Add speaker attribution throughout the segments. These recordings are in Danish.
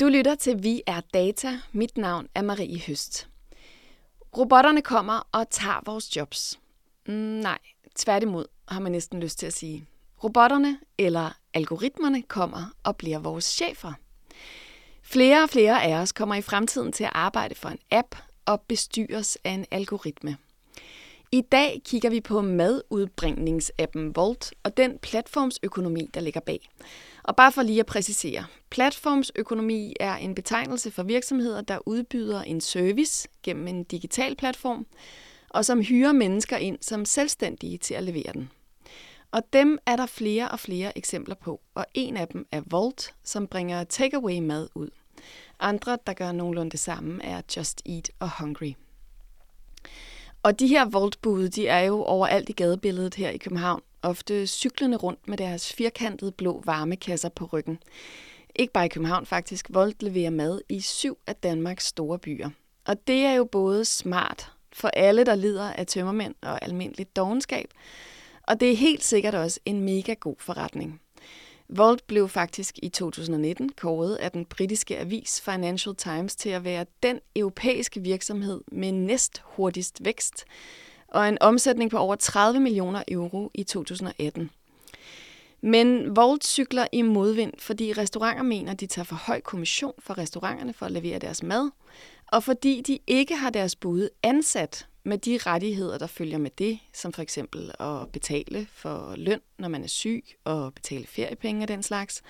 Speaker 1: Du lytter til Vi er Data. Mit navn er Marie Høst. Robotterne kommer og tager vores jobs. Mm, nej, tværtimod har man næsten lyst til at sige. Robotterne eller algoritmerne kommer og bliver vores chefer. Flere og flere af os kommer i fremtiden til at arbejde for en app og bestyres af en algoritme. I dag kigger vi på madudbringningsappen Volt og den platformsøkonomi, der ligger bag. Og bare for lige at præcisere, platformsøkonomi er en betegnelse for virksomheder, der udbyder en service gennem en digital platform, og som hyrer mennesker ind som selvstændige til at levere den. Og dem er der flere og flere eksempler på, og en af dem er Volt, som bringer takeaway mad ud. Andre, der gør nogenlunde det samme, er Just Eat og Hungry. Og de her voltbude, de er jo overalt i gadebilledet her i København, ofte cyklende rundt med deres firkantede blå varmekasser på ryggen. Ikke bare i København faktisk, Volt leverer mad i syv af Danmarks store byer. Og det er jo både smart for alle, der lider af tømmermænd og almindeligt dogenskab, og det er helt sikkert også en mega god forretning. Volt blev faktisk i 2019 kåret af den britiske avis Financial Times til at være den europæiske virksomhed med næst hurtigst vækst og en omsætning på over 30 millioner euro i 2018. Men Volt cykler i modvind, fordi restauranter mener, de tager for høj kommission for restauranterne for at levere deres mad, og fordi de ikke har deres bud ansat med de rettigheder, der følger med det, som for eksempel at betale for løn, når man er syg, og betale feriepenge og den slags.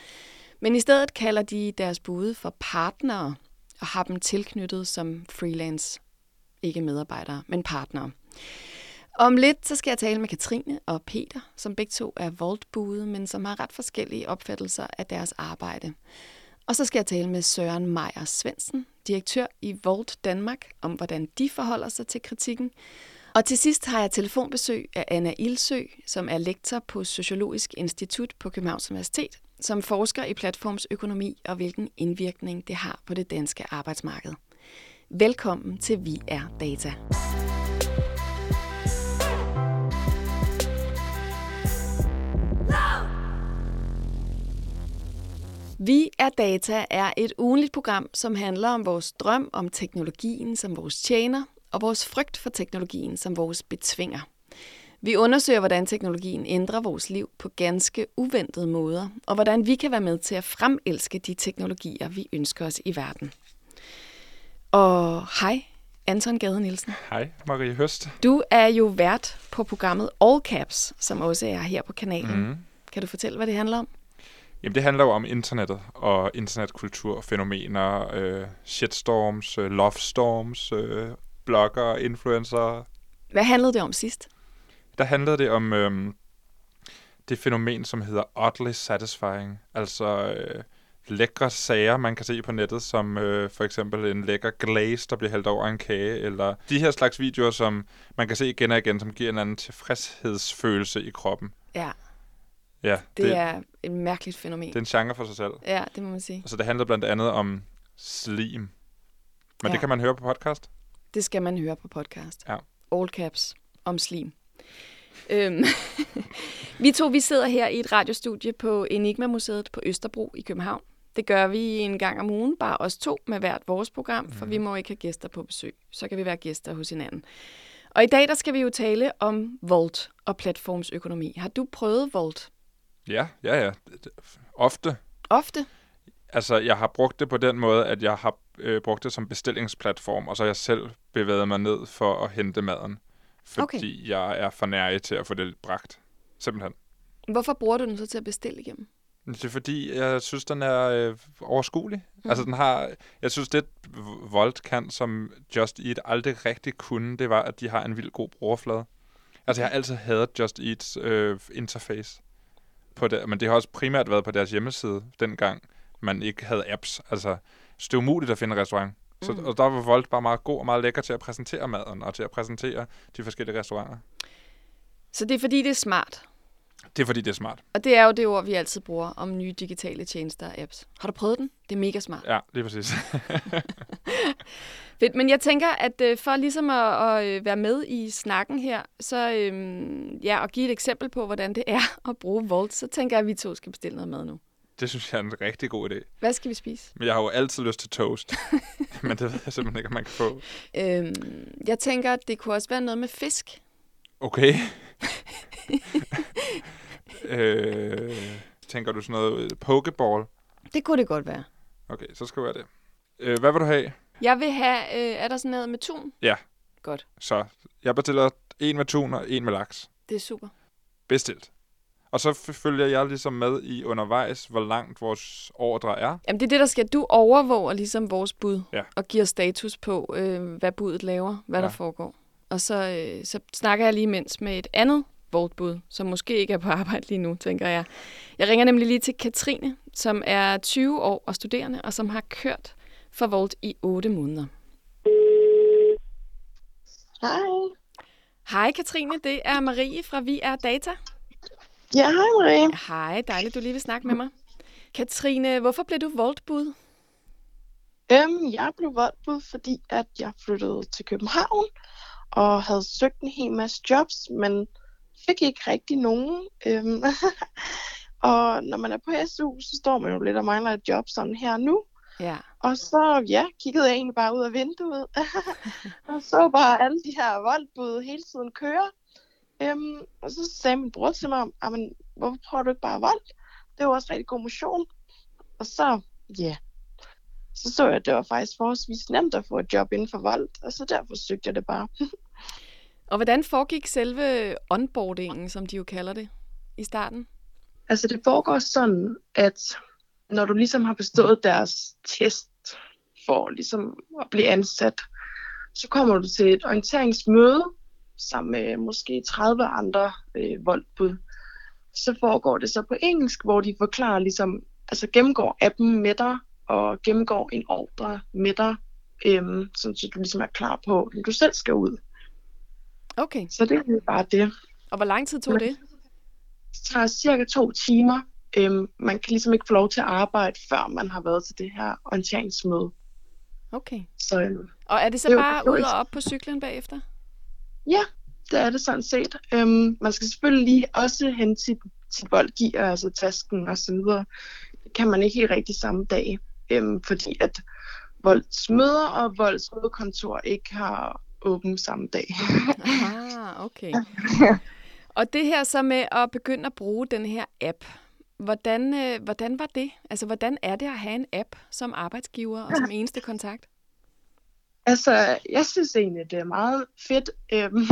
Speaker 1: Men i stedet kalder de deres bude for partnere og har dem tilknyttet som freelance, ikke medarbejdere, men partnere. Om lidt så skal jeg tale med Katrine og Peter, som begge to er voltbude, men som har ret forskellige opfattelser af deres arbejde. Og så skal jeg tale med Søren Meier Svendsen, direktør i Volt Danmark, om hvordan de forholder sig til kritikken. Og til sidst har jeg telefonbesøg af Anna Ilsø, som er lektor på Sociologisk Institut på Københavns Universitet, som forsker i platformsøkonomi og hvilken indvirkning det har på det danske arbejdsmarked. Velkommen til Vi er Data. Vi er Data er et ugenligt program, som handler om vores drøm om teknologien som vores tjener, og vores frygt for teknologien som vores betvinger. Vi undersøger, hvordan teknologien ændrer vores liv på ganske uventede måder, og hvordan vi kan være med til at fremelske de teknologier, vi ønsker os i verden. Og hej, Anton Gade Nielsen.
Speaker 2: Hej, Marie Høst.
Speaker 1: Du er jo vært på programmet All Caps, som også er her på kanalen. Mm. Kan du fortælle, hvad det handler om?
Speaker 2: Jamen, det handler jo om internettet og internetkultur, fænomener, øh, shitstorms, øh, lovestorms, øh, blogger, influencer.
Speaker 1: Hvad handlede det om sidst?
Speaker 2: Der handlede det om øh, det fænomen, som hedder oddly satisfying. Altså øh, lækre sager, man kan se på nettet, som øh, for eksempel en lækker glaze, der bliver hældt over en kage, eller de her slags videoer, som man kan se igen og igen, som giver en anden tilfredshedsfølelse i kroppen.
Speaker 1: Ja.
Speaker 2: Ja,
Speaker 1: det, det er et mærkeligt fænomen.
Speaker 2: Det er en genre for sig selv.
Speaker 1: Ja, det må man sige.
Speaker 2: Så det handler blandt andet om slim. Men ja. det kan man høre på podcast?
Speaker 1: Det skal man høre på podcast.
Speaker 2: Ja.
Speaker 1: All caps om slim. Øhm, vi to vi sidder her i et radiostudie på Enigma Museet på Østerbro i København. Det gør vi en gang om ugen, bare os to med hvert vores program, for mm. vi må ikke have gæster på besøg. Så kan vi være gæster hos hinanden. Og i dag der skal vi jo tale om Volt og platformsøkonomi. Har du prøvet Volt?
Speaker 2: Ja, ja, ja. Ofte.
Speaker 1: Ofte?
Speaker 2: Altså, jeg har brugt det på den måde, at jeg har øh, brugt det som bestillingsplatform, og så har jeg selv bevæget mig ned for at hente maden. Fordi okay. jeg er for nær til at få det bragt. Simpelthen.
Speaker 1: Hvorfor bruger du den så til at bestille igennem?
Speaker 2: Det er fordi, jeg synes, den er øh, overskuelig. Mm. Altså, den har... Jeg synes, det Volt kan, som Just Eat aldrig rigtig kunne, det var, at de har en vild god brugerflade. Altså, jeg har altid hadet Just Eats øh, interface på det, men det har også primært været på deres hjemmeside, dengang man ikke havde apps. Altså, så det er umuligt at finde restaurant. Så, mm. Og der var Volt bare meget god og meget lækker til at præsentere maden, og til at præsentere de forskellige restauranter.
Speaker 1: Så det er fordi, det er smart?
Speaker 2: Det er fordi, det er smart.
Speaker 1: Og det er jo det ord, vi altid bruger om nye digitale tjenester og apps. Har du prøvet den? Det er mega smart.
Speaker 2: Ja, lige præcis.
Speaker 1: Fedt, men jeg tænker, at øh, for ligesom at, at øh, være med i snakken her, så øhm, ja, og give et eksempel på, hvordan det er at bruge Volt, så tænker jeg, at vi to skal bestille noget mad nu.
Speaker 2: Det synes jeg er en rigtig god idé.
Speaker 1: Hvad skal vi spise?
Speaker 2: Men jeg har jo altid lyst til toast. Men det ved jeg simpelthen ikke, om man kan få.
Speaker 1: Øhm, jeg tænker, at det kunne også være noget med fisk.
Speaker 2: Okay. øh, tænker du sådan noget pokeball?
Speaker 1: Det kunne det godt være.
Speaker 2: Okay, så skal det være det. Øh, hvad vil du have?
Speaker 1: Jeg vil have, øh, er der sådan noget med tun?
Speaker 2: Ja.
Speaker 1: Godt,
Speaker 2: Så jeg bestiller en med tun og en med laks.
Speaker 1: det er super.
Speaker 2: Bestilt. Og så følger jeg ligesom med i undervejs, hvor langt vores ordre er.
Speaker 1: Jamen det er det, der skal. Du overvåger ligesom vores bud
Speaker 2: Ja.
Speaker 1: og giver status på, øh, hvad budet laver, hvad
Speaker 2: Ja.
Speaker 1: der foregår. Og så, øh, så snakker jeg lige imens med et andet vogtbud, som måske ikke er på arbejde lige nu, tænker jeg. Jeg ringer nemlig lige til Katrine, som er 20 år og studerende, og som har kørt for Volt i 8 måneder.
Speaker 3: Hej.
Speaker 1: Hej Katrine, det er Marie fra Vi er Data.
Speaker 3: Ja, hej Marie.
Speaker 1: Hej, dejligt du lige vil snakke med mig. Katrine, hvorfor blev du Volt-bud?
Speaker 3: Øhm, jeg blev voldbud, fordi at jeg flyttede til København og havde søgt en hel masse jobs, men fik ikke rigtig nogen. Øhm, og når man er på SU, så står man jo lidt og mangler et job sådan her nu.
Speaker 1: Ja.
Speaker 3: Og så ja, kiggede jeg egentlig bare ud af vinduet og så bare alle de her voldbud hele tiden køre. Øhm, og så sagde min bror til mig, "Jamen, hvorfor prøver du ikke bare vold? Det var også rigtig god motion. Og så, ja, så så jeg, at det var faktisk forholdsvis nemt at få et job inden for vold, og så derfor søgte jeg det bare.
Speaker 1: Og hvordan foregik selve onboardingen, som de jo kalder det, i starten?
Speaker 3: Altså det foregår sådan, at når du ligesom har bestået deres test for ligesom at blive ansat, så kommer du til et orienteringsmøde sammen med måske 30 andre øh, voldbud. Så foregår det så på engelsk, hvor de forklarer ligesom, altså gennemgår appen med dig, og gennemgår en ordre med dig, øhm, sådan så du ligesom er klar på, når du selv skal ud.
Speaker 1: Okay,
Speaker 3: Så det er bare det.
Speaker 1: og hvor lang tid tog det?
Speaker 3: Det tager cirka to timer. Øhm, man kan ligesom ikke få lov til at arbejde, før man har været til det her orienteringsmøde.
Speaker 1: Okay.
Speaker 3: Så øhm,
Speaker 1: Og er det så
Speaker 3: Det
Speaker 1: bare ud og op på cyklen bagefter?
Speaker 3: ja, det er det sådan set. Øhm, man skal selvfølgelig lige også hente sit, sit voldgear, altså tasken og så videre. Det kan man ikke helt rigtig samme dag, øhm, fordi at voldsmøder og voldsmødekontor ikke har åbent samme dag.
Speaker 1: Ah, okay. Og det her så med at begynde at bruge den her app, hvordan, øh, hvordan var det? Altså, hvordan er det at have en app som arbejdsgiver og som eneste kontakt?
Speaker 3: Altså, jeg synes egentlig, det er meget fedt. Øhm,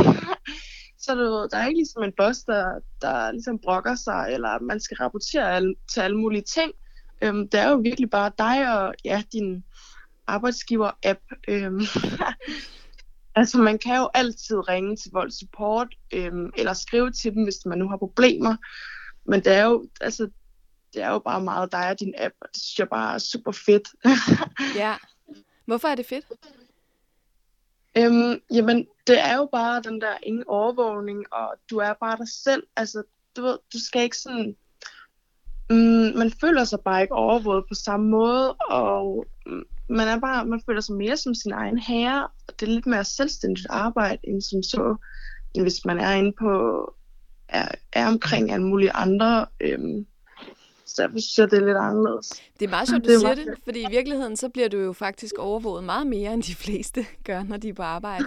Speaker 3: så du ved, der er ikke ligesom en boss, der, der ligesom brokker sig, eller man skal rapportere al, til alle mulige ting. Øhm, det er jo virkelig bare dig og ja, din arbejdsgiver-app. Øhm, altså, man kan jo altid ringe til Vold Support, øhm, eller skrive til dem, hvis man nu har problemer. Men det er jo, altså, det er jo bare meget dig og din app, og det synes jeg bare er super fedt.
Speaker 1: Ja. Hvorfor er det fedt?
Speaker 3: Øhm, jamen, det er jo bare den der ingen overvågning, og du er bare dig selv. Altså, du ved, du skal ikke sådan... Mm, man føler sig bare ikke overvåget på samme måde, og mm, man er bare, man føler sig mere som sin egen herre, og det er lidt mere selvstændigt arbejde, end som så, end hvis man er inde på, er, er omkring alle mulige andre. Øhm, så derfor synes jeg, det er lidt anderledes.
Speaker 1: Det er meget sjovt, du
Speaker 3: Det er
Speaker 1: siger det, fordi i virkeligheden så bliver du jo faktisk overvåget meget mere, end de fleste gør, når de er på arbejde.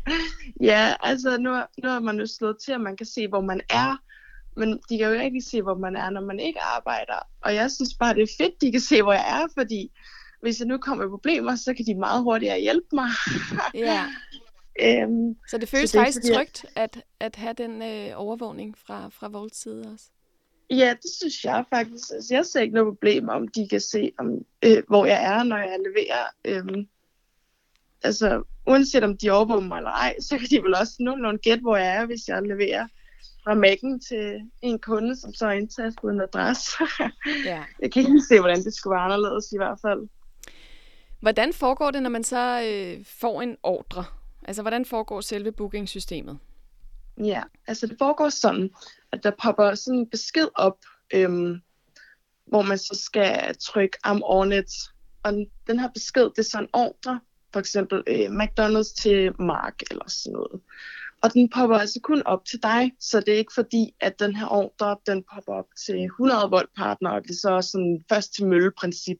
Speaker 3: ja, altså nu, nu er man jo slået til, at man kan se, hvor man er. Men de kan jo ikke se, hvor man er, når man ikke arbejder. Og jeg synes bare, det er fedt, de kan se, hvor jeg er, fordi hvis jeg nu kommer i problemer, så kan de meget hurtigere hjælpe mig.
Speaker 1: Ja.
Speaker 3: øhm,
Speaker 1: Så det føles
Speaker 3: det er
Speaker 1: faktisk
Speaker 3: fordi,
Speaker 1: trygt at, at have den øh, overvågning fra, fra vores side også.
Speaker 3: ja, det synes jeg faktisk. Altså, jeg ser ikke noget problem, om de kan se, om, øh, hvor jeg er, når jeg leverer. Øhm, altså, uanset om de overvåger mig eller ej, så kan de vel også nogenlunde gætte, hvor jeg er, hvis jeg leverer fra mækken til en kunde, som så er indtastet en adresse.
Speaker 1: Ja.
Speaker 3: jeg kan ikke se, hvordan det skulle være anderledes i hvert fald.
Speaker 1: Hvordan foregår det, når man så øh, får en ordre? Altså, hvordan foregår selve bookingsystemet?
Speaker 3: Ja, altså det foregår sådan, at der popper sådan en besked op, øhm, hvor man så skal trykke am on it. Og den her besked, det er så en ordre, for eksempel øh, McDonald's til Mark eller sådan noget. Og den popper altså kun op til dig, så det er ikke fordi, at den her ordre, den popper op til 100 volt partner, og det er så sådan først til mølle-princip.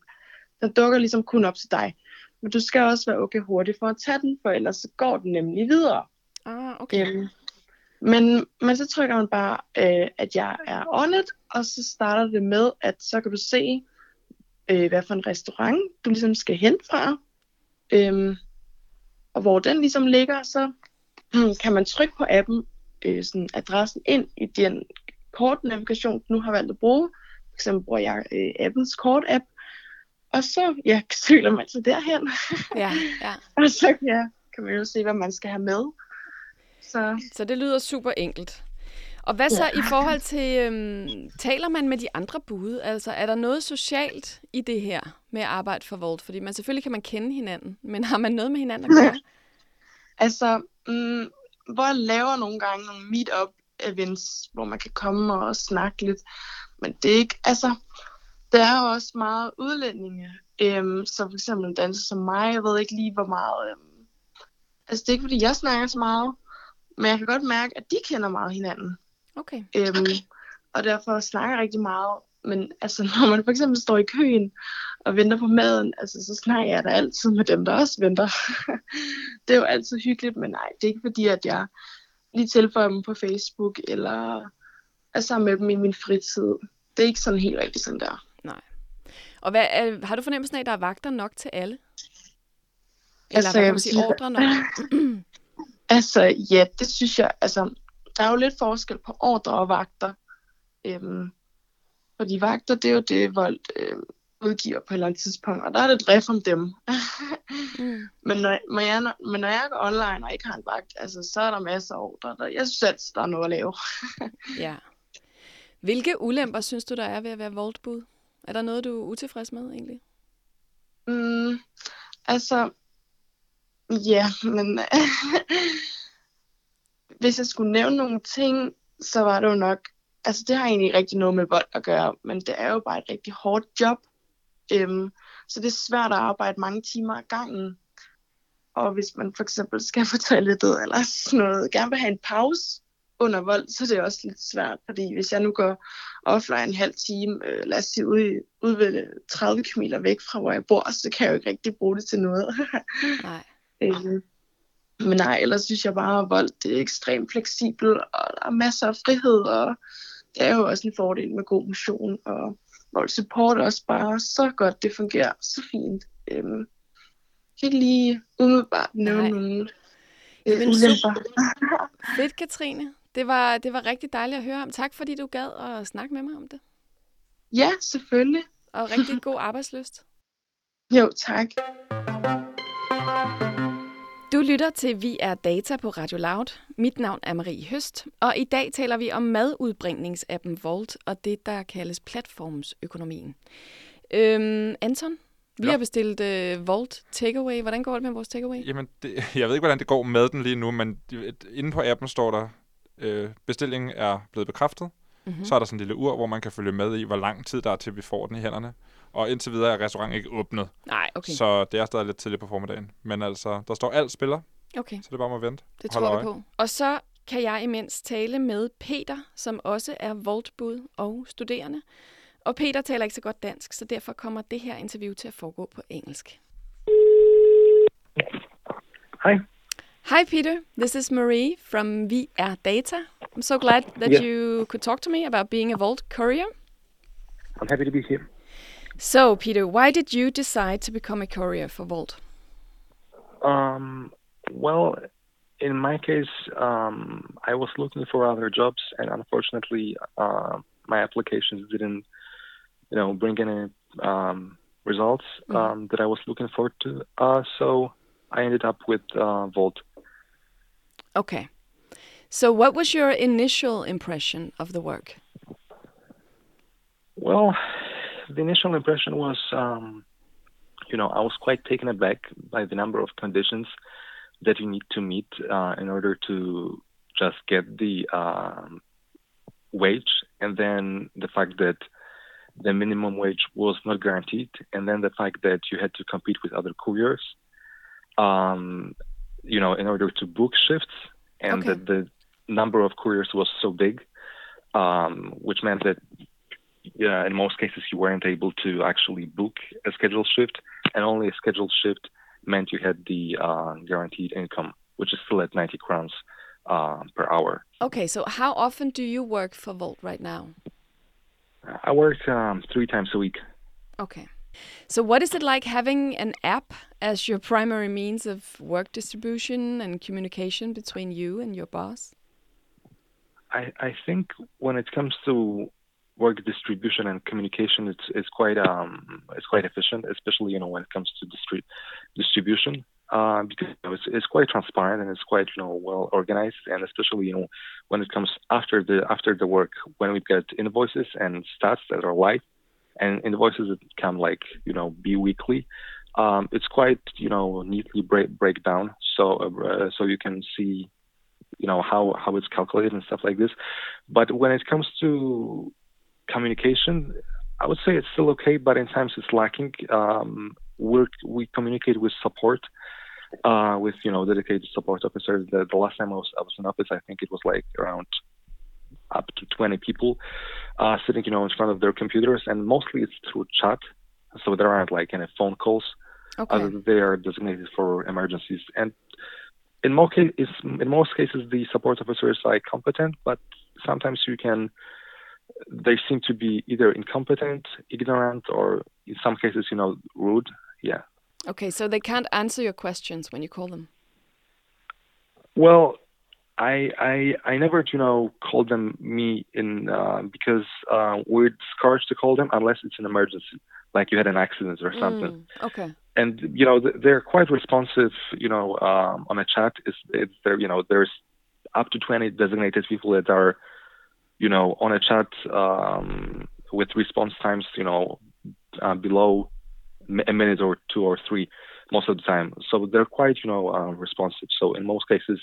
Speaker 3: Den dukker ligesom kun op til dig. Men du skal også være okay hurtig for at tage den, for ellers så går den nemlig videre.
Speaker 1: Ah, okay.
Speaker 3: Øhm, men, men så trykker man bare, øh, at jeg er it, og så starter det med, at så kan du se, øh, hvad for en restaurant du ligesom skal hen fra. Øhm, og hvor den ligesom ligger, så kan man trykke på appen, øh, sådan adressen ind i den kortnavigation, du nu har valgt at bruge. For eksempel bruger jeg øh, appens kort-app. Og så ja, søger man altså derhen.
Speaker 1: Ja, ja.
Speaker 3: og så ja, kan man jo se, hvad man skal have med. Så,
Speaker 1: Så det lyder super enkelt. Og hvad så i forhold til, øhm, taler man med de andre bude? Altså, er der noget socialt i det her med at arbejde for Volt? Fordi man selvfølgelig kan man kende hinanden, men har man noget med hinanden at gøre?
Speaker 3: altså, mm, hvor jeg laver nogle gange nogle meet-up events, hvor man kan komme og snakke lidt. Men det er ikke, altså, der er jo også meget udlændinge, øhm, så for eksempel en danser som mig, jeg ved ikke lige, hvor meget, øhm, altså det er ikke fordi, jeg snakker så meget, men jeg kan godt mærke, at de kender meget hinanden.
Speaker 1: Okay.
Speaker 3: Øhm, og derfor snakker jeg rigtig meget. Men altså, når man for eksempel står i køen og venter på maden, altså, så snakker jeg da altid med dem, der også venter. det er jo altid hyggeligt, men nej, det er ikke fordi, at jeg lige tilføjer dem på Facebook, eller er sammen med dem i min fritid. Det er ikke sådan helt rigtigt sådan der.
Speaker 1: Og hvad, er, har du fornemmelsen af, at der er vagter nok til alle? Eller
Speaker 3: Altså,
Speaker 1: hvad kan man sige, ordre nok?
Speaker 3: Altså, ja, det synes jeg, altså, der er jo lidt forskel på ordre og vagter. Øhm, fordi vagter, det er jo det, Volt øhm, udgiver på et eller andet tidspunkt, og der er det drift om dem.
Speaker 1: Mm.
Speaker 3: men, når, når jeg, men når jeg går online og ikke har en vagt, altså, så er der masser af ordre. Der, jeg synes altid, der er noget at lave.
Speaker 1: Ja. Hvilke ulemper synes du, der er ved at være Volt-bud? Er der noget, du er utilfreds med egentlig?
Speaker 3: Mm, altså, ja, men hvis jeg skulle nævne nogle ting, så var det jo nok, altså det har egentlig ikke rigtig noget med vold at gøre, men det er jo bare et rigtig hårdt job. Øhm, så det er svært at arbejde mange timer ad gangen. Og hvis man for eksempel skal på toilettet eller sådan noget, gerne vil have en pause under vold, så er det også lidt svært, fordi hvis jeg nu går offline en halv time, øh, lad os sige ude, ude ved 30 km væk fra, hvor jeg bor, så kan jeg jo ikke rigtig bruge det til noget.
Speaker 1: Nej.
Speaker 3: Øh, men nej, ellers synes jeg bare, at vold det er ekstremt fleksibel, og der er masser af frihed, og det er jo også en fordel med god motion, og vold support er også bare så godt, det fungerer så fint. Øhm, kan ikke lige umiddelbart nævne nogle øh, ulemper.
Speaker 1: Fedt, Katrine. Det var, det var rigtig dejligt at høre om. Tak, fordi du gad at snakke med mig om det.
Speaker 3: ja, selvfølgelig.
Speaker 1: Og rigtig god arbejdsløst.
Speaker 3: Jo, tak.
Speaker 1: Du lytter til Vi er Data på Radio Loud. Mit navn er Marie Høst, og i dag taler vi om madudbringningsappen Volt og det, der kaldes platformsøkonomien. Øhm, Anton, vi
Speaker 2: Ja.
Speaker 1: har bestilt øh, Volt Takeaway. Hvordan går det med vores takeaway?
Speaker 2: Jamen, det, jeg ved ikke, hvordan det går med den lige nu, men de- inde på appen står der, øh, bestillingen er blevet bekræftet.
Speaker 1: Mm-hmm.
Speaker 2: Mm. Så er der sådan en lille ur, hvor man kan følge med i, hvor lang tid der er til, vi får den i hænderne. Og indtil videre er restauranten ikke åbnet,
Speaker 1: Nej, okay.
Speaker 2: så det er stadig lidt tidligt på formiddagen. Men altså, der står alt spiller,
Speaker 1: okay.
Speaker 2: så det er bare med at vente.
Speaker 1: Det
Speaker 2: Hold
Speaker 1: tror
Speaker 2: øje.
Speaker 1: på. Og så kan jeg imens tale med Peter, som også er Voltbud og studerende. Og Peter taler ikke så godt dansk, så derfor kommer det her interview til at foregå på engelsk.
Speaker 4: Hi.
Speaker 1: Hi Peter, this is Marie from VR Data. I'm so glad that
Speaker 4: Yeah.
Speaker 1: you could talk to me about being a Volt courier.
Speaker 4: I'm happy to be here.
Speaker 1: So Peter, why did you decide to become a courier for Volt?
Speaker 4: Um, well, in my case, um, I was looking for other jobs, and unfortunately, uh, my applications didn't, you know, bring any um, results um, that I was looking forward to. Uh, so I ended up with uh, Volt.
Speaker 1: Okay. So what was your initial impression of the work?
Speaker 4: Well, the initial impression was, um, you know, I was quite taken aback by the number of conditions that you need to meet uh, in order to just get the um, wage, and then the fact that the minimum wage was not guaranteed, and then the fact that you had to compete with other couriers, um, you know, in order to book shifts, and
Speaker 1: Okay.
Speaker 4: that the number of couriers was so big, um, which meant that yeah, in most cases you weren't able to actually book a scheduled shift, and only a scheduled shift meant you had the uh, guaranteed income, which is still at 90 crowns uh, per hour.
Speaker 1: Okay, so how often do you work for Volt right now?
Speaker 4: I work um, three times a week.
Speaker 1: Okay. So, what is it like having an app as your primary means of work distribution and communication between you and your boss?
Speaker 4: I, I think when it comes to work distribution and communication, it's it's quite um it's quite efficient, especially you know when it comes to distri- distribution, uh, because it's it's quite transparent and it's quite you know well organized, and especially you know when it comes after the after the work when we get invoices and stats that are live, and invoices that come like you know be weekly. Um, it's quite you know neatly break break down, so uh, so you can see you know how how it's calculated and stuff like this. But when it comes to communication, I would say it's still okay, but in times it's lacking. Um, we we communicate with support, uh, with you know dedicated support officers. The, the last time I was I was in office, I think it was like around up to 20 people uh, sitting, you know, in front of their computers, and mostly it's through chat. So there aren't like any phone calls.
Speaker 1: Okay.
Speaker 4: They are designated for emergencies, and in most cases, in most cases, the support officers are competent, but sometimes you can. They seem to be either incompetent, ignorant, or in some cases, you know, rude. Yeah.
Speaker 1: Okay, so they can't answer your questions when you call them.
Speaker 4: Well, I I I never you know called them me in uh, because uh, we're discouraged to call them unless it's an emergency, like you had an accident or something.
Speaker 1: Mm, okay.
Speaker 4: and you know they're quite responsive you know um, on a chat is it's there you know there's up to 20 designated people that are you know on a chat um, with response times you know uh, below a minute or two or three most of the time so they're quite you know uh, responsive so in most cases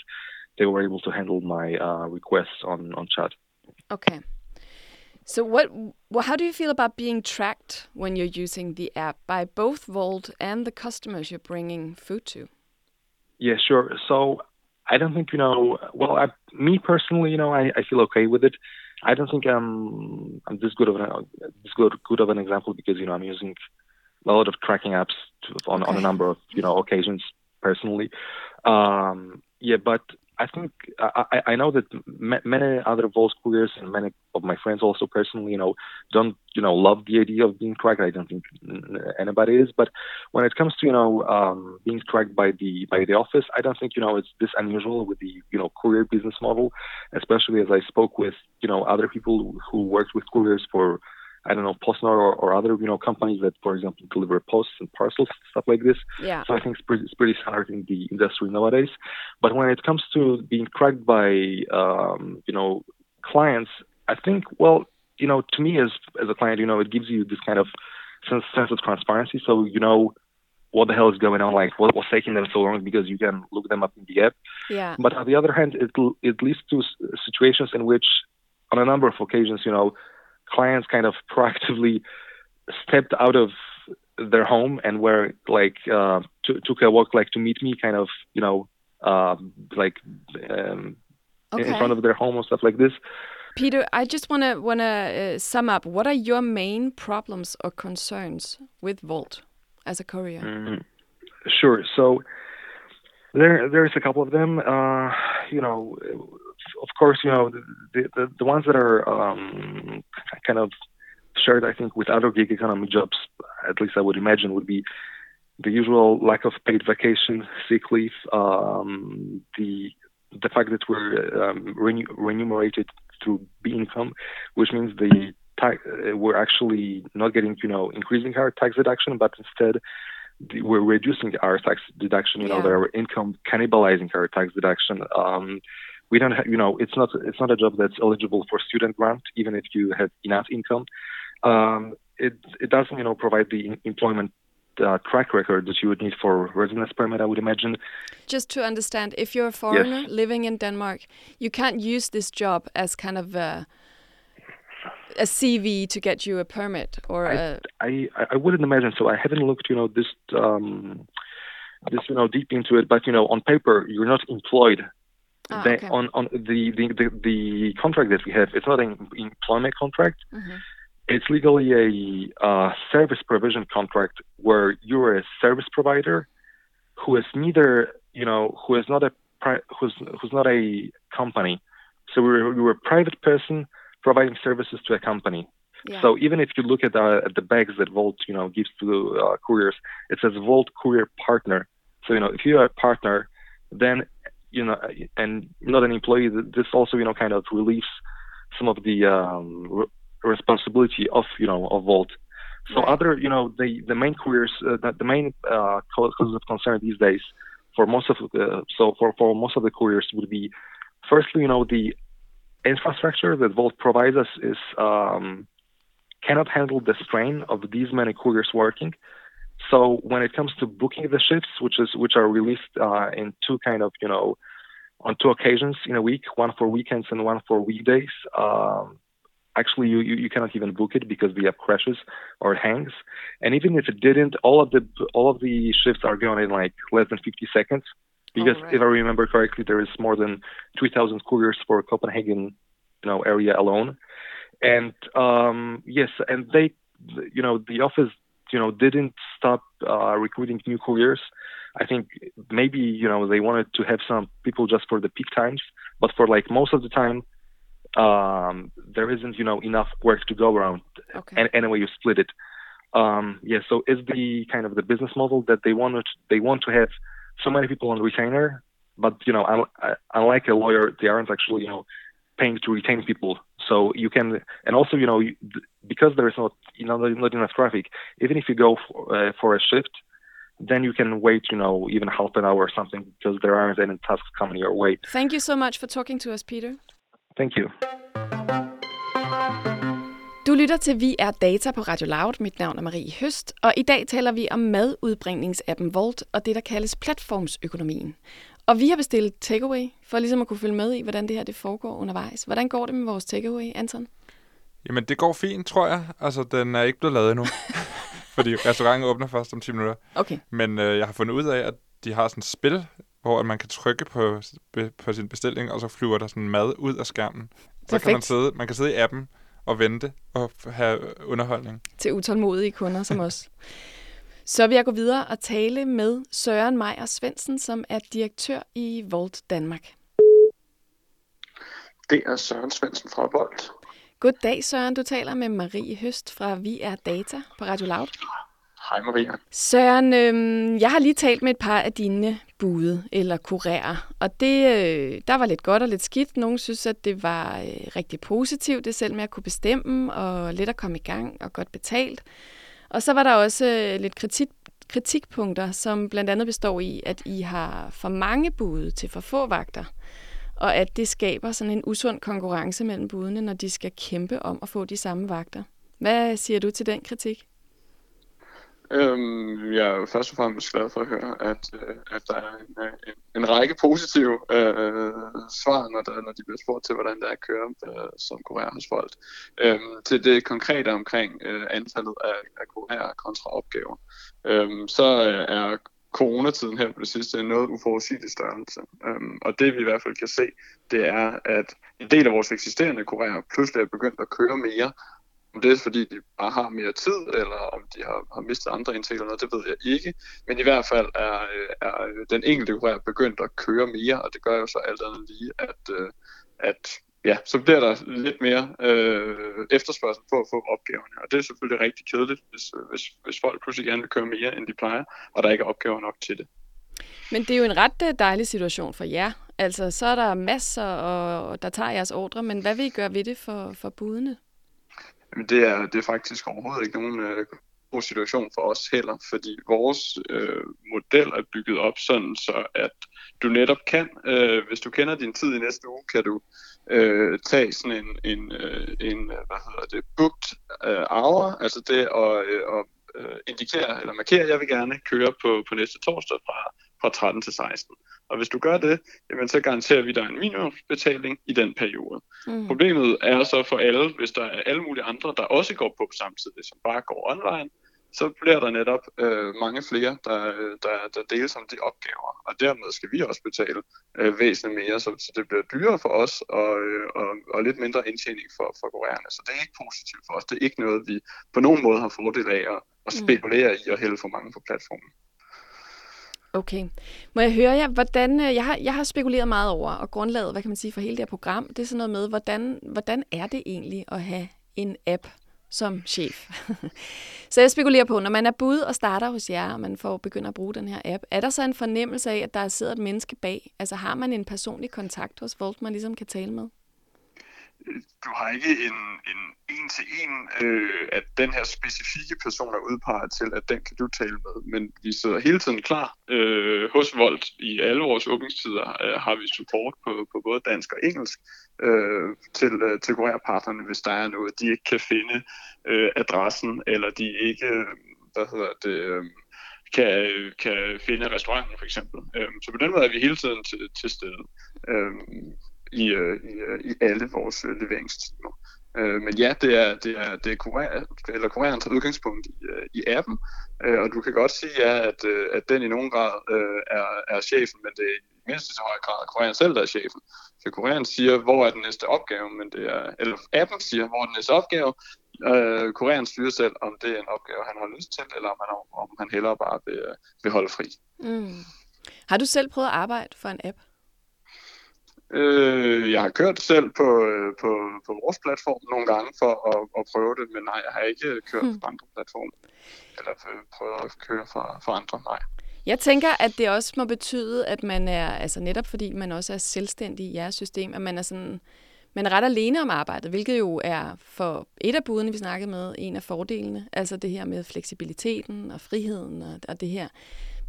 Speaker 4: they were able to handle my uh, requests on on chat
Speaker 1: Okay. So what? Well, how do you feel about being tracked when you're using the app by both Volt and the customers you're bringing food to?
Speaker 4: Yeah, sure. So I don't think you know. Well, I, me personally, you know, I, I feel okay with it. I don't think I'm I'm this good of an this good good of an example because you know I'm using a lot of tracking apps to, on on a number of you know occasions personally. Um, yeah, but I think I, I know that ma- many other couriers and many of my friends also personally, you know, don't you know love the idea of being tracked. I don't think anybody is, but when it comes to you know um, being tracked by the by the office, I don't think you know it's this unusual with the you know courier business model, especially as I spoke with you know other people who worked with couriers for I don't know Postnord or, or other you know companies that for example deliver posts and parcels stuff like this.
Speaker 1: Yeah.
Speaker 4: So I think it's pretty, it's pretty standard in the industry nowadays. But when it comes to being cracked by um, you know clients, I think well you know to me as as a client you know it gives you this kind of sense sense of transparency. So you know what the hell is going on, like what was taking them so long because you can look them up in the app.
Speaker 1: Yeah.
Speaker 4: But on the other hand, it it leads to situations in which, on a number of occasions, you know, clients kind of proactively stepped out of their home and were like uh, t- took a walk like to meet me, kind of you know, uh, like um, in- in front of their home or stuff like this.
Speaker 1: Peter, I just want to want to uh, sum up. What are your main problems or concerns with vault as a courier?
Speaker 4: Mhm. Sure. So there, there's a couple of them. Uh, you know, of course, you know the the, the ones that are um, kind of shared, I think, with other gig economy jobs. At least I would imagine would be the usual lack of paid vacation, sick leave, um, the the fact that we're um, remun- remunerated through B income, which means the tax, uh, we're actually not getting, you know, increasing our tax deduction, but instead the- we're reducing our tax deduction. You know,
Speaker 1: Yeah.
Speaker 4: that our income cannibalizing our tax deduction. Um, we don't have, you know, it's not it's not a job that's eligible for student grant, even if you have enough income. Um, it it doesn't, you know, provide the employment uh, track record that you would need for residence permit. I would imagine.
Speaker 1: Just to understand, if you're a foreigner living in Denmark, you can't use this job as kind of a, a CV to get you a permit or a,
Speaker 4: I, I I wouldn't imagine so. I haven't looked, you know, this um, this you know deep into it, but you know, on paper, you're not employed They-
Speaker 1: okay.
Speaker 4: on on the, the the the contract that we have, it's not an employment contract.
Speaker 1: Mhm.
Speaker 4: It's legally a uh, service provision contract where you're a service provider who is neither, you know, who is not a pri- who's who's not a company. So we're you're a private person providing services to a company.
Speaker 1: Yeah.
Speaker 4: So even if you look at, uh, at the bags that Volt, you know, gives to uh, couriers, it says Volt Courier Partner. So you know, if you're a partner, then you know, and not an employee, this also you know kind of relieves some of the um, re- responsibility of you know of Volt. So
Speaker 1: Right.
Speaker 4: other, you know, the the main couriers, uh, the, the main uh, causes of concern these days for most of the so for for most of the couriers would be, firstly, you know, the infrastructure that Volt provides us is um, cannot handle the strain of these many couriers working. So when it comes to booking the shifts, which is which are released uh, in two kind of you know on two occasions in a week, one for weekends and one for weekdays. Um, actually, you, you you cannot even book it because the app crashes or it hangs. And even if it didn't, all of the all of the shifts are gone in like less than 50 seconds. Because
Speaker 1: right.
Speaker 4: if I remember correctly, there is more than 3,000 couriers for Copenhagen, you know, area alone. And um, yes, and they, you know, the office, you know, didn't stop uh, recruiting new couriers. I think maybe you know they wanted to have some people just for the peak times, but for like most of the time, um, there isn't you know enough work to go around.
Speaker 1: Okay.
Speaker 4: And anyway, you split it. Um, yeah, so it's the kind of the business model that they want to they want to have so many people on retainer, but you know, un- uh, unlike a lawyer, they aren't actually you know paying to retain people. So you can, and also you know, because there is not you know not enough traffic, even if you go for, uh, for a shift, then you can wait you know even half an hour or something because there aren't any tasks coming your way.
Speaker 1: Thank you so much for talking to us, Peter.
Speaker 4: Thank you.
Speaker 1: Du lytter til Vi er Data på Radio Loud. Mit navn er Marie Høst, og i dag taler vi om madudbringningsappen Volt og det, der kaldes platformsøkonomien. Og vi har bestilt takeaway, for ligesom at kunne følge med i, hvordan det her det foregår undervejs. Hvordan går det med vores takeaway, Anton?
Speaker 2: Jamen, det går fint, tror jeg. Altså, den er ikke blevet lavet endnu. fordi restauranten åbner først om 10 minutter.
Speaker 1: Okay.
Speaker 2: Men øh, jeg har fundet ud af, at de har sådan et spil, hvor at man kan trykke på, på sin bestilling, og så flyver der sådan mad ud af skærmen. Så kan man
Speaker 1: Perfekt.
Speaker 2: sidde, man kan sidde i appen og vente og have underholdning.
Speaker 1: Til utålmodige kunder som os. Så vil jeg gå videre og tale med Søren Meyer Svendsen, som er direktør i Volt Danmark.
Speaker 5: Det er Søren Svendsen fra Bold.
Speaker 1: Goddag Søren, du taler med Marie Høst fra Vi er Data på Radio Loud.
Speaker 5: Hej Maria.
Speaker 1: Søren, øhm, jeg har lige talt med et par af dine bude eller kurerer, og det, øh, der var lidt godt og lidt skidt. Nogle synes, at det var øh, rigtig positivt, det selv med at kunne bestemme, og let at komme i gang og godt betalt. Og så var der også øh, lidt kritik, kritikpunkter, som blandt andet består i, at I har for mange bude til for få vagter, og at det skaber sådan en usund konkurrence mellem budene, når de skal kæmpe om at få de samme vagter. Hvad siger du til den kritik?
Speaker 5: Øhm, jeg er først og fremmest glad for at høre, at, øh, at der er en, øh, en, en række positive øh, svar, når, der, når de bliver spurgt til, hvordan det er at køre øh, som kurér hos folk. Øhm, til det konkrete omkring øh, antallet af, af kurérer kontra opgaver, øhm, så øh, er coronatiden her på det sidste en noget uforudsigelig størrelse. Øhm, og det vi i hvert fald kan se, det er, at en del af vores eksisterende kurérer pludselig er begyndt at køre mere, om det er fordi, de bare har mere tid, eller om de har, har mistet andre indtægter, eller noget, det ved jeg ikke. Men i hvert fald er, er den enkelte kurér begyndt at køre mere, og det gør jo så alt andet lige, at, øh, at ja, så bliver der lidt mere øh, efterspørgsel på at få opgaverne. Og det er selvfølgelig rigtig kedeligt, hvis, hvis, hvis folk pludselig gerne vil køre mere, end de plejer, og der ikke er opgaver nok til det.
Speaker 1: Men det er jo en ret øh, dejlig situation for jer. Altså, så er der masser, og der tager jeres ordre, men hvad vil I gøre ved det for, for budene?
Speaker 5: Jamen, det er, det er faktisk overhovedet ikke nogen øh, god situation for os heller, fordi vores øh, model er bygget op sådan, så at du netop kan, øh, hvis du kender din tid i næste uge, kan du øh, tage sådan en, en, øh, en øh, hvad hedder det, booked øh, hour, altså det at, øh, at øh, indikere eller markere, at jeg vil gerne køre på, på næste torsdag fra, fra 13 til 16. Og hvis du gør det, jamen, så garanterer vi dig en minimumsbetaling i den periode.
Speaker 1: Mm.
Speaker 5: Problemet er så for alle, hvis der er alle mulige andre, der også går på samtidig, som bare går online, så bliver der netop øh, mange flere, der, der, der deles om de opgaver, og dermed skal vi også betale øh, væsentligt mere, så, så det bliver dyrere for os og, øh, og, og lidt mindre indtjening for, for koreanerne. Så det er ikke positivt for os. Det er ikke noget, vi på nogen måde har fordel af at, at mm. spekulere i at hælde for mange på platformen.
Speaker 1: Okay. Må jeg høre jer, hvordan, øh, jeg har, jeg har spekuleret meget over, og grundlaget, hvad kan man sige, for hele det her program, det er sådan noget med, hvordan, hvordan er det egentlig at have en app som chef? så jeg spekulerer på, når man er bud og starter hos jer, og man får begynder at bruge den her app, er der så en fornemmelse af, at der sidder et menneske bag? Altså har man en personlig kontakt hos Volt, man ligesom kan tale med?
Speaker 5: Du har ikke en, en en til en, øh, at den her specifikke person er udpeget til, at den kan du tale med. Men vi sidder hele tiden klar øh, hos Volt. I alle vores åbningstider øh, har vi support på, på både dansk og engelsk øh, til, øh, til kurierpartnerne, hvis der er noget, de ikke kan finde øh, adressen, eller de ikke, øh, hvad hedder det, øh, kan, kan finde restauranten for eksempel. Øh, så på den måde er vi hele tiden til, til stede. Øh, i, øh, i, øh, i alle vores øh, leveringstimer. Øh, men ja, det er, det er, det er Korea, eller Korean tager udgangspunkt i, øh, i appen, øh, og du kan godt sige, ja, at, øh, at den i nogen grad øh, er, er chefen, men det er i mindst så høj grad Korean selv, der er chefen. Så Korean siger, hvor er den næste opgave, men det er, eller appen siger, hvor er den næste opgave, øh, Korean styrer selv, om det er en opgave, han har lyst til, eller om han, om han hellere bare vil, øh, vil holde fri. Mm.
Speaker 1: Har du selv prøvet at arbejde for en app?
Speaker 5: Øh, jeg har kørt selv på, øh, på, på vores platform nogle gange for at, at prøve det, men nej, jeg har ikke kørt hmm. på andre platforme. Eller prøvet at køre for, for andre, nej.
Speaker 1: Jeg tænker, at det også må betyde, at man er, altså netop fordi man også er selvstændig i jeres system, at man er sådan, man er ret alene om arbejdet, hvilket jo er for et af budene, vi snakkede med, en af fordelene. Altså det her med fleksibiliteten og friheden og, og det her.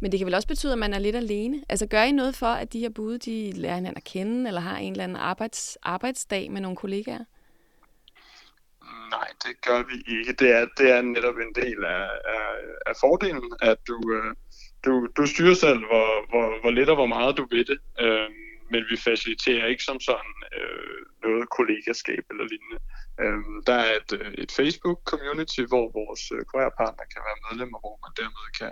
Speaker 1: Men det kan vel også betyde, at man er lidt alene? Altså gør I noget for, at de her bude, de lærer hinanden at kende, eller har en eller anden arbejds, arbejdsdag med nogle kollegaer?
Speaker 5: Nej, det gør vi ikke. Det er, det er netop en del af, af, af fordelen, at du, øh, du, du styrer selv, hvor, hvor, hvor lidt og hvor meget du ved det. Øh, men vi faciliterer ikke som sådan øh, noget kollegaskab eller lignende. Øh, der er et, øh, et Facebook-community, hvor vores øh, karrierepartner kan være medlemmer, hvor man dermed kan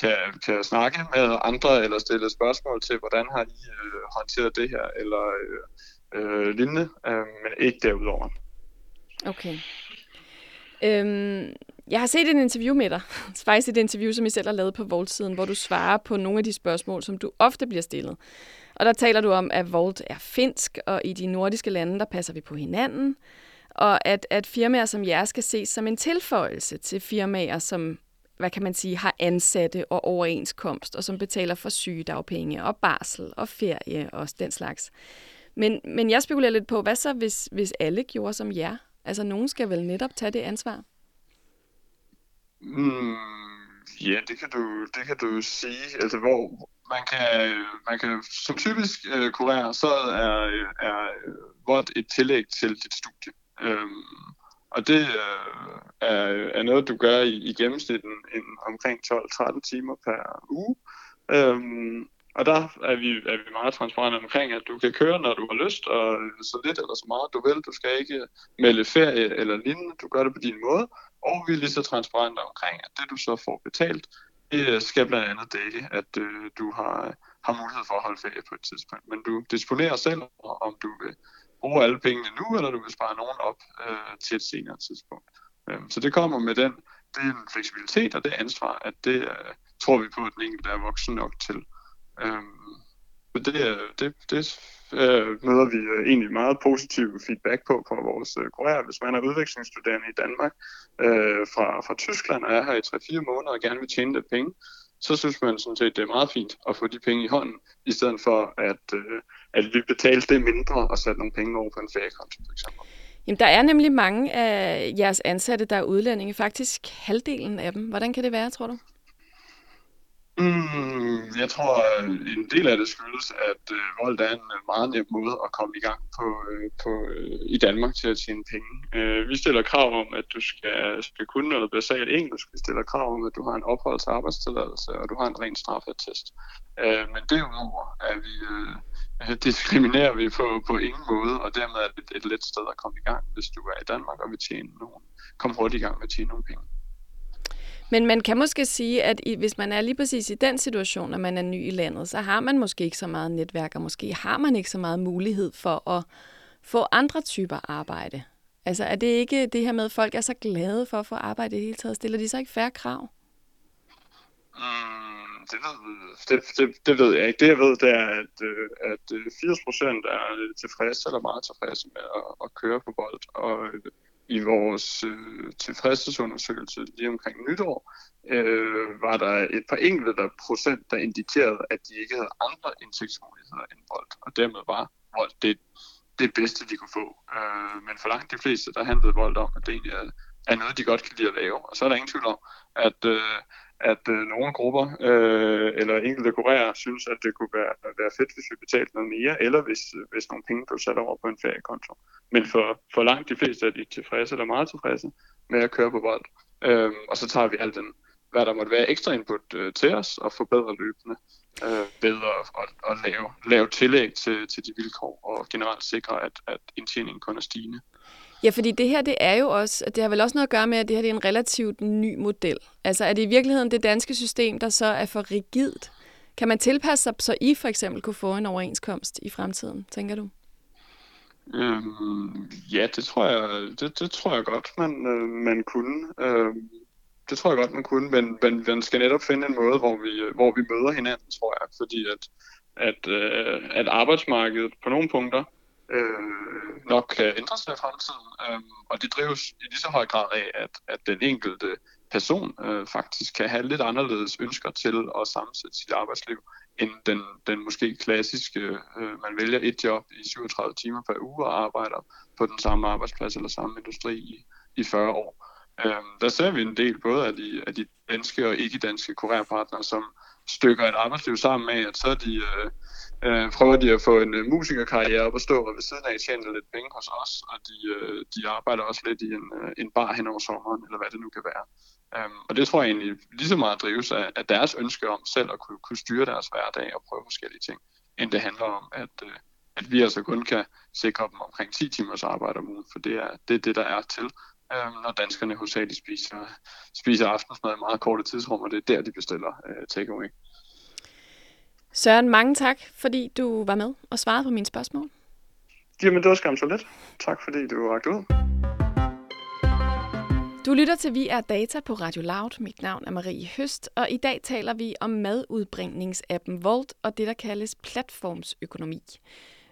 Speaker 5: kan, kan snakke med andre eller stille spørgsmål til, hvordan har I øh, håndteret det her, eller øh, øh, lignende, øh, men ikke derudover.
Speaker 1: Okay. Øhm, jeg har set et interview med dig, faktisk et interview, som I selv har lavet på Volt-siden, hvor du svarer på nogle af de spørgsmål, som du ofte bliver stillet. Og der taler du om, at Volt er finsk, og i de nordiske lande, der passer vi på hinanden, og at, at firmaer som jer skal ses som en tilføjelse til firmaer, som hvad kan man sige, har ansatte og overenskomst, og som betaler for sygedagpenge og barsel og ferie og den slags. Men, men jeg spekulerer lidt på, hvad så, hvis, hvis alle gjorde som jer? Altså, nogen skal vel netop tage det ansvar?
Speaker 5: Mm, ja, det kan, du, det kan du sige. Altså, hvor man kan, man kan som typisk øh, kurér, så er, er vold et tillæg til dit studie. Øhm, og det øh, er, er noget, du gør i, i gennemsnit en, en, omkring 12-13 timer per uge. Øhm, og der er vi, er vi meget transparente omkring, at du kan køre, når du har lyst, og så lidt eller så meget du vil. Du skal ikke melde ferie eller lignende. Du gør det på din måde. Og vi er lige så transparente omkring, at det du så får betalt, det øh, skal blandt andet dække, at øh, du har, har mulighed for at holde ferie på et tidspunkt. Men du disponerer selv, om du vil bruge alle pengene nu, eller du vil spare nogen op øh, til et senere tidspunkt. Øh, så det kommer med den, det fleksibilitet og det ansvar, at det øh, tror vi på, at den enkelte er voksen nok til. Øh, så det, øh, det, det øh, møder vi øh, egentlig meget positiv feedback på fra vores øh, kolleger. Hvis man er udvekslingsstuderende i Danmark øh, fra, fra Tyskland og er her i 3-4 måneder og gerne vil tjene lidt penge, så synes man sådan set, det er meget fint at få de penge i hånden, i stedet for at, øh, at vi betalte det mindre og satte nogle penge over på en feriekonto, for eksempel.
Speaker 1: Jamen, der er nemlig mange af jeres ansatte, der er udlændinge. Faktisk halvdelen af dem. Hvordan kan det være, tror du?
Speaker 5: Mm, jeg tror, øh, en del af det skyldes, at øh, vold er en øh, meget nem måde at komme i gang på, øh, på, øh, i Danmark til at tjene penge. Øh, vi stiller krav om, at du skal, skal kunne noget basalt engelsk. Vi stiller krav om, at du har en opholds- og arbejdstilladelse, og du har en ren straffetest. Øh, men derudover er vi, øh, diskriminerer vi på, på ingen måde, og dermed er det et let sted at komme i gang, hvis du er i Danmark og vil tjene nogen, Kom hurtigt i gang med at tjene nogle penge.
Speaker 1: Men man kan måske sige, at i, hvis man er lige præcis i den situation, at man er ny i landet, så har man måske ikke så meget netværk, og måske har man ikke så meget mulighed for at få andre typer arbejde. Altså er det ikke det her med, at folk er så glade for at få arbejde i det hele taget? Stiller de så ikke færre krav?
Speaker 5: Mm, det, ved, det, det, det ved jeg ikke. Det jeg ved, det er, at, øh, at 80 øh, procent er tilfredse eller meget tilfredse med at, at køre på bold. Og øh, i vores øh, tilfredshedsundersøgelse lige omkring nytår, øh, var der et par enkelte procent, der indikerede, at de ikke havde andre indtægtsmuligheder end bold. Og dermed var bold det, det bedste, de kunne få. Øh, men for langt de fleste, der handlede bold om, at det egentlig er, er noget, de godt kan lide at lave. Og så er der ingen tvivl om, at, øh, at øh, nogle grupper øh, eller enkelte kurerer synes, at det kunne være, være fedt, hvis vi betalte noget mere, eller hvis, øh, hvis nogle penge blev sat over på en feriekonto. Men for, for langt de fleste er de tilfredse eller meget tilfredse med at køre på bold. Øh, og så tager vi alt den, hvad der måtte være ekstra input øh, til os og forbedre løbende øh, ved at, at, at lave, lave tillæg til, til de vilkår og generelt sikre, at, at indtjeningen kun er stigende.
Speaker 1: Ja, fordi det her, det er jo også, det har vel også noget at gøre med, at det her det er en relativt ny model. Altså er det i virkeligheden det danske system, der så er for rigidt? Kan man tilpasse sig, så I for eksempel kunne få en overenskomst i fremtiden, tænker du?
Speaker 5: Øhm, ja, det tror jeg, det, det tror jeg godt, man, øh, man kunne. Øh, det tror jeg godt, man kunne, men, men man skal netop finde en måde, hvor vi, hvor vi møder hinanden, tror jeg, fordi at, at, øh, at arbejdsmarkedet på nogle punkter øh, nok øh, kan ændre sig i fremtiden. Øh, og det drives i lige så høj grad af, at, at den enkelte person øh, faktisk kan have lidt anderledes ønsker til at sammensætte sit arbejdsliv, end den, den måske klassiske, øh, man vælger et job i 37 timer per uge og arbejder på den samme arbejdsplads eller samme industri i, i 40 år. Øh, der ser vi en del både af de, af de danske og ikke-danske kurerpartnere, som stykker et arbejdsliv sammen med, at så de... Øh, øh, prøver de at få en øh, musikerkarriere op og stå ved siden af, tjene lidt penge hos os, og de, øh, de arbejder også lidt i en, øh, en bar hen over sommeren, eller hvad det nu kan være. Um, og det tror jeg egentlig lige så meget drives af, af deres ønske om selv at kunne, kunne styre deres hverdag og prøve forskellige ting, end det handler om, at, øh, at vi altså kun kan sikre dem omkring 10 timers arbejde om ugen, for det er det, er det der er til, um, når danskerne hovedsageligt spiser, spiser aftensmad i meget korte tidsrum, og det er der, de bestiller uh, takeaway.
Speaker 1: Søren, mange tak, fordi du var med og svarede på mine spørgsmål.
Speaker 5: Jamen, det var skam så lidt. Tak, fordi du var ud.
Speaker 1: Du lytter til Vi er Data på Radio Loud. Mit navn er Marie Høst, og i dag taler vi om madudbringningsappen Volt og det, der kaldes platformsøkonomi.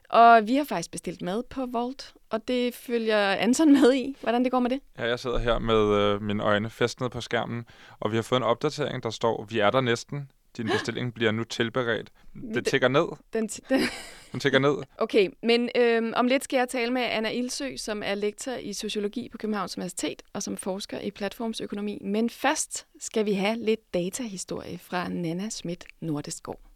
Speaker 1: Og vi har faktisk bestilt mad på Volt, og det følger Anton med i. Hvordan det går med det?
Speaker 2: Ja, jeg sidder her med øh, mine øjne festnet på skærmen, og vi har fået en opdatering, der står, vi er der næsten. Din bestilling bliver nu tilberedt. Det tækker ned. Den, den, den tækker ned.
Speaker 1: Okay, men øhm, om lidt skal jeg tale med Anna Ilsø, som er lektor i sociologi på Københavns Universitet og som forsker i platformsøkonomi. Men først skal vi have lidt datahistorie fra Nana Schmidt Nordeskov.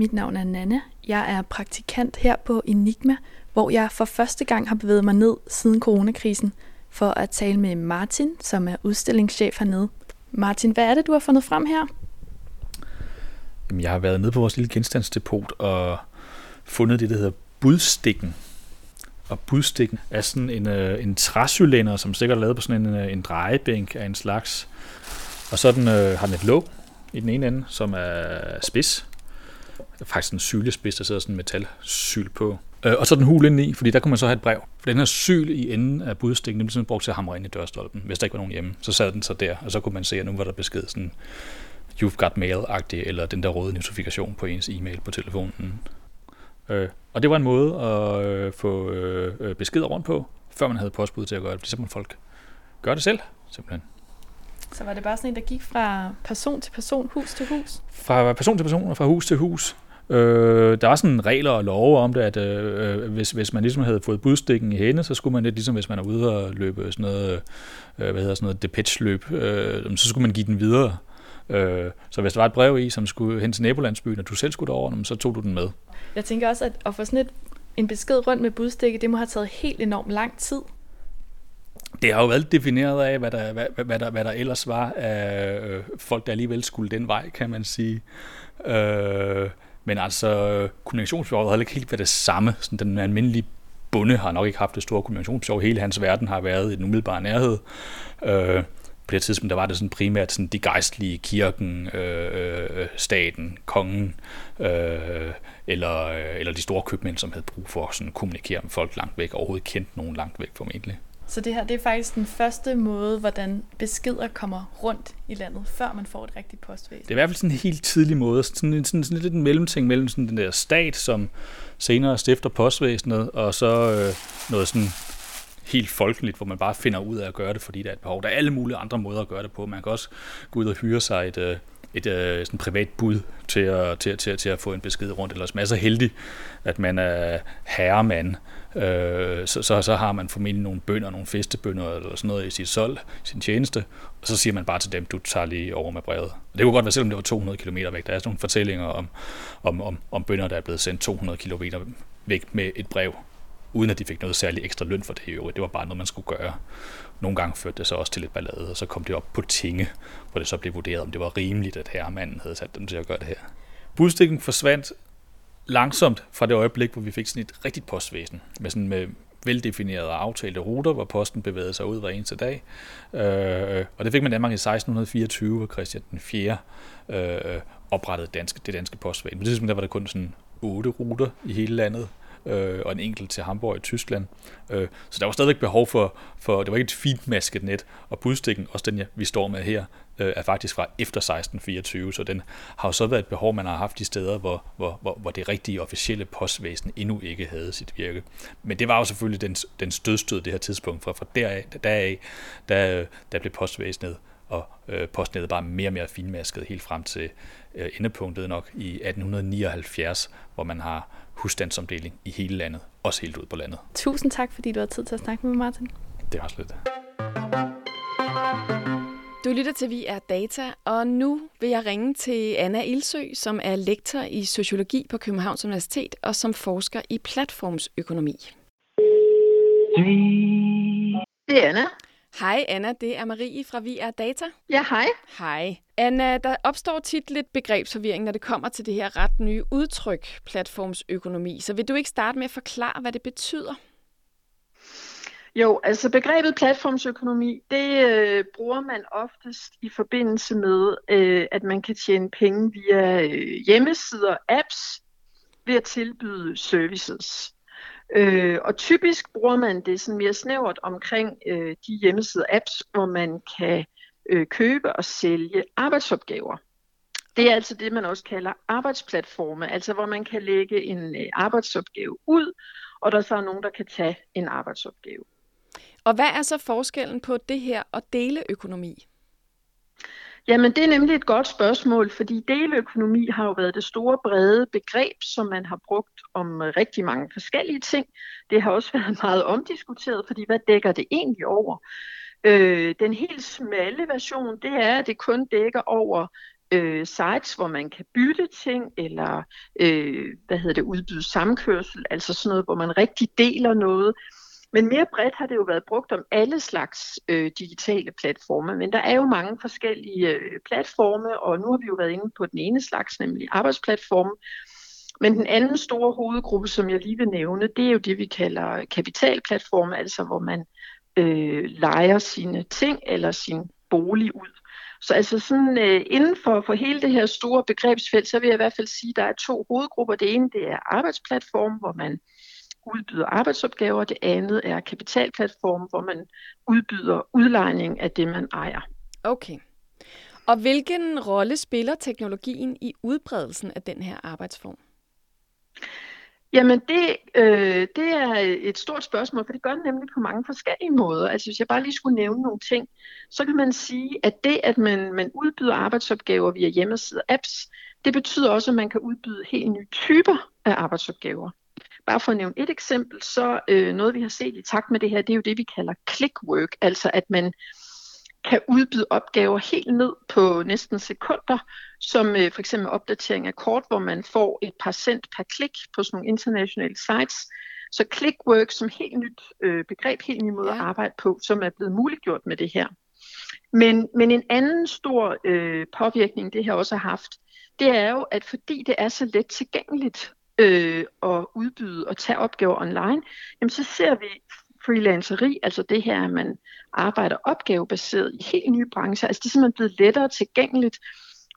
Speaker 6: Mit navn er Nana. Jeg er praktikant her på Enigma, hvor jeg for første gang har bevæget mig ned siden coronakrisen – for at tale med Martin, som er udstillingschef hernede. Martin, hvad er det, du har fundet frem her?
Speaker 7: Jamen, jeg har været nede på vores lille genstandsdepot og fundet det, der hedder budstikken. Og budstikken er sådan en, øh, en træcylinder, som sikkert er lavet på sådan en, øh, en drejebænk af en slags. Og så den, øh, har den et låg i den ene ende, som er spids. Faktisk en sylespids, der sidder sådan en metalsyl på. Øh, og så den hul ind i, fordi der kunne man så have et brev. For den her syl i enden af budstikken, den blev brugt til at hamre ind i dørstolpen, hvis der ikke var nogen hjemme. Så sad den så der, og så kunne man se, at nu var der besked sådan, you've got mail-agtig, eller den der røde notifikation på ens e-mail på telefonen. Øh, og det var en måde at øh, få øh, øh beskeder rundt på, før man havde postbud til at gøre det. Det simpelthen folk gør det selv, simpelthen.
Speaker 6: Så var det bare sådan en, der gik fra person til person, hus til hus?
Speaker 7: Fra person til person og fra hus til hus. Øh, der er sådan regler og love om det, at øh, hvis, hvis man ligesom havde fået budstikken i hende, så skulle man lidt ligesom hvis man er ude og løbe sådan noget, øh, hvad hedder sådan noget, Depeche-løb, øh, så skulle man give den videre. Øh, så hvis der var et brev i, som skulle hen til nabolandsbyen, og du selv skulle over, så tog du den med.
Speaker 6: Jeg tænker også, at at få sådan et, en besked rundt med budstikke, det må have taget helt enormt lang tid.
Speaker 7: Det har jo været defineret af, hvad der, hvad, hvad der, hvad der ellers var af øh, folk, der alligevel skulle den vej, kan man sige. Øh, men altså, øh, kommunikationsbehovet har ikke helt været det samme, Sådan den almindelige Bunde har nok ikke haft det store kommunikationsbehov. Hele hans verden har været i den umiddelbare nærhed. Øh, på det tidspunkt, der var det sådan primært sådan de gejstlige, kirken, øh, øh staten, kongen, øh, eller, øh, eller de store købmænd, som havde brug for at sådan kommunikere med folk langt væk, overhovedet kendt nogen langt væk formentlig.
Speaker 6: Så det her det er faktisk den første måde, hvordan beskeder kommer rundt i landet, før man får et rigtigt postvæsen.
Speaker 7: Det er i hvert fald sådan en helt tidlig måde, sådan, sådan, sådan lidt en mellemting mellem sådan den der stat, som senere stifter postvæsenet, og så øh, noget sådan helt folkeligt, hvor man bare finder ud af at gøre det, fordi der er et behov. Der er alle mulige andre måder at gøre det på. Man kan også gå ud og hyre sig et, øh, et øh, sådan privat bud til at, til, til, til at få en besked rundt, eller man er så heldig, at man er herremand, øh, så, så, så har man formentlig nogle bønder, nogle festebønder eller sådan noget i sit sol, sin tjeneste, og så siger man bare til dem, du tager lige over med brevet. Og det kunne godt være, selvom det var 200 km væk. Der er sådan nogle fortællinger om, om, om, om bønder, der er blevet sendt 200 km væk med et brev, uden at de fik noget særligt ekstra løn for det i øvrigt. Det var bare noget, man skulle gøre. Nogle gange førte det så også til lidt ballade, og så kom det op på tinge, hvor det så blev vurderet, om det var rimeligt, at herremanden havde sat dem til at gøre det her. Budstikken forsvandt langsomt fra det øjeblik, hvor vi fik sådan et rigtigt postvæsen, med sådan med veldefinerede aftalte ruter, hvor posten bevægede sig ud hver eneste dag. Øh, og det fik man i Danmark i 1624, hvor Christian den 4. Øh, oprettede danske, det danske postvæsen. På det tidspunkt der var der kun sådan otte ruter i hele landet, øh, og en enkelt til Hamburg i Tyskland. Øh, så der var stadigvæk behov for, for, det var ikke et fint masket net, og budstikken, også den vi står med her, øh, er faktisk fra efter 1624, så den har jo så været et behov, man har haft i steder, hvor, hvor, hvor, hvor det rigtige officielle postvæsen endnu ikke havde sit virke. Men det var jo selvfølgelig den, den stødstød det her tidspunkt, fra, fra deraf, deraf der, der blev postvæsenet og øh, postnettet bare mere og mere finmasket helt frem til øh, endepunktet nok i 1879, hvor man har husstandsomdeling i hele landet, også helt ud på landet.
Speaker 6: Tusind tak, fordi du har tid til at snakke med mig, Martin.
Speaker 7: Det var slet.
Speaker 1: Du lytter til Vi er Data, og nu vil jeg ringe til Anna Ilsø, som er lektor i sociologi på Københavns Universitet og som forsker i platformsøkonomi.
Speaker 8: Det er Anna.
Speaker 1: Hej Anna, det er Marie fra Vi er Data.
Speaker 8: Ja, hej.
Speaker 1: Hej. Anna, der opstår tit lidt begrebsforvirring, når det kommer til det her ret nye udtryk, platformsøkonomi. Så vil du ikke starte med at forklare, hvad det betyder?
Speaker 8: Jo, altså begrebet platformsøkonomi, det øh, bruger man oftest i forbindelse med, øh, at man kan tjene penge via øh, hjemmesider, apps, ved at tilbyde services. Øh, og typisk bruger man det sådan mere snævert omkring øh, de hjemmesider, apps, hvor man kan øh, købe og sælge arbejdsopgaver. Det er altså det, man også kalder arbejdsplatforme, altså hvor man kan lægge en øh, arbejdsopgave ud, og der så er nogen, der kan tage en arbejdsopgave.
Speaker 1: Og hvad er så forskellen på det her og deleøkonomi?
Speaker 8: Jamen, det er nemlig et godt spørgsmål, fordi deleøkonomi har jo været det store brede begreb, som man har brugt om øh, rigtig mange forskellige ting. Det har også været meget omdiskuteret, fordi hvad dækker det egentlig over? Øh, den helt smalle version, det er, at det kun dækker over øh, sites, hvor man kan bytte ting, eller øh, hvad hedder det, udbyde samkørsel, altså sådan noget, hvor man rigtig deler noget. Men mere bredt har det jo været brugt om alle slags øh, digitale platforme, men der er jo mange forskellige øh, platforme, og nu har vi jo været inde på den ene slags, nemlig arbejdsplatforme. Men den anden store hovedgruppe, som jeg lige vil nævne, det er jo det, vi kalder kapitalplatforme, altså hvor man øh, leger sine ting eller sin bolig ud. Så altså sådan øh, inden for, for hele det her store begrebsfelt, så vil jeg i hvert fald sige, at der er to hovedgrupper. Det ene det er arbejdsplatform, hvor man udbyder arbejdsopgaver, det andet er kapitalplatform, hvor man udbyder udlejning af det, man ejer.
Speaker 1: Okay. Og hvilken rolle spiller teknologien i udbredelsen af den her arbejdsform?
Speaker 8: Jamen det, øh, det er et stort spørgsmål, for det gør det nemlig på mange forskellige måder. Altså hvis jeg bare lige skulle nævne nogle ting, så kan man sige, at det, at man, man udbyder arbejdsopgaver via hjemmesider apps, det betyder også, at man kan udbyde helt nye typer af arbejdsopgaver. Bare for at nævne et eksempel, så øh, noget vi har set i takt med det her, det er jo det, vi kalder clickwork, altså at man kan udbyde opgaver helt ned på næsten sekunder, som øh, for eksempel opdatering af kort, hvor man får et par cent per klik på sådan nogle internationale sites. Så clickwork som helt nyt øh, begreb, helt ny måde at arbejde på, som er blevet muliggjort med det her. Men, men en anden stor øh, påvirkning, det her også har haft, det er jo, at fordi det er så let tilgængeligt øh, at udbyde og tage opgaver online, jamen så ser vi freelanceri, altså det her, at man arbejder opgavebaseret i helt nye brancher, altså det er simpelthen blevet lettere tilgængeligt.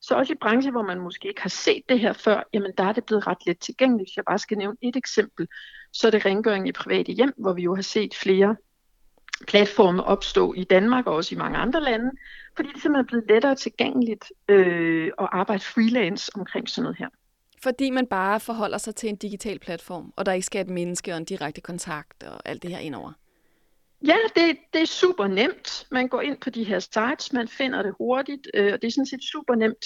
Speaker 8: Så også i brancher, hvor man måske ikke har set det her før, jamen der er det blevet ret let tilgængeligt. Hvis jeg bare skal nævne et eksempel, så er det rengøring i private hjem, hvor vi jo har set flere platforme opstå i Danmark og også i mange andre lande, fordi det simpelthen er blevet lettere tilgængeligt øh, at arbejde freelance omkring sådan noget her.
Speaker 1: Fordi man bare forholder sig til en digital platform, og der ikke skal et menneske og en direkte kontakt og alt det her indover.
Speaker 8: Ja, det, det er super nemt. Man går ind på de her sites, man finder det hurtigt, øh, og det er sådan set super nemt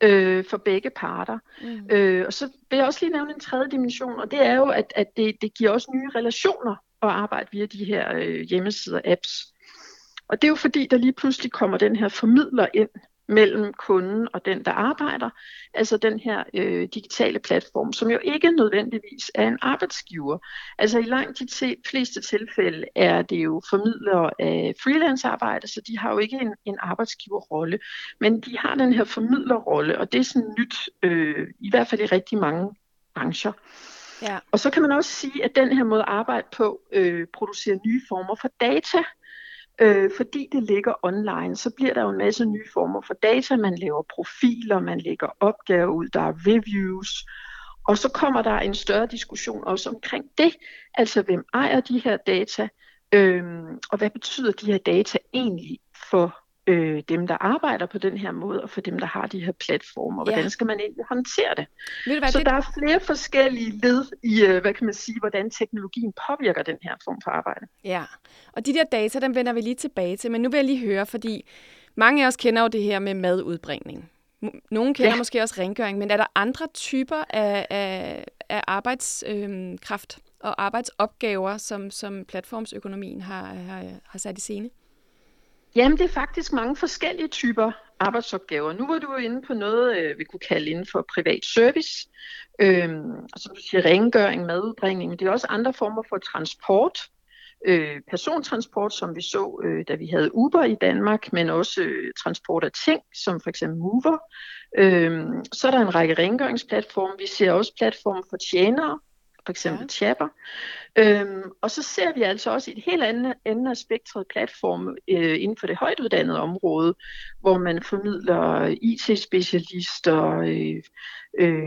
Speaker 8: øh, for begge parter. Mm. Øh, og så vil jeg også lige nævne en tredje dimension, og det er jo, at, at det, det giver også nye relationer at arbejde via de her øh, hjemmesider, apps. Og det er jo fordi, der lige pludselig kommer den her formidler ind, mellem kunden og den, der arbejder. Altså den her øh, digitale platform, som jo ikke nødvendigvis er en arbejdsgiver. Altså i langt de fleste tilfælde er det jo formidlere af freelance-arbejde, så de har jo ikke en, en arbejdsgiverrolle. Men de har den her formidlerrolle, og det er sådan nyt, øh, i hvert fald i rigtig mange brancher. Ja. Og så kan man også sige, at den her måde at arbejde på øh, producerer nye former for data, Øh, fordi det ligger online, så bliver der jo en masse nye former for data. Man laver profiler, man lægger opgaver ud, der er reviews. Og så kommer der en større diskussion også omkring det. Altså, hvem ejer de her data? Øhm, og hvad betyder de her data egentlig for øh, dem, der arbejder på den her måde, og for dem, der har de her platformer. Hvordan ja. skal man egentlig håndtere det? Ved du hvad, så det... der er flere forskellige led i, øh, hvad kan man sige, hvordan teknologien påvirker den her form for arbejde.
Speaker 1: Ja, og de der data, dem vender vi lige tilbage til, men nu vil jeg lige høre, fordi mange af os kender jo det her med madudbringning. Nogle kender ja. måske også rengøring, men er der andre typer af, af, af arbejdskraft øh, og arbejdsopgaver, som, som platformsøkonomien har, har, har sat i scene?
Speaker 8: Jamen, det er faktisk mange forskellige typer arbejdsopgaver. Nu var du inde på noget, øh, vi kunne kalde inden for privat service, øhm, som du siger, rengøring, madudbringning, men det er også andre former for transport, øh, persontransport, som vi så, øh, da vi havde Uber i Danmark, men også øh, transport af ting, som for eksempel Mover. Øh, så er der en række rengøringsplatforme. Vi ser også platforme for tjenere, for eksempel ja. Chapper. Øhm, og så ser vi altså også et helt andet ende af spektret platform øh, inden for det højtuddannede område, hvor man formidler IT-specialister, øh, øh,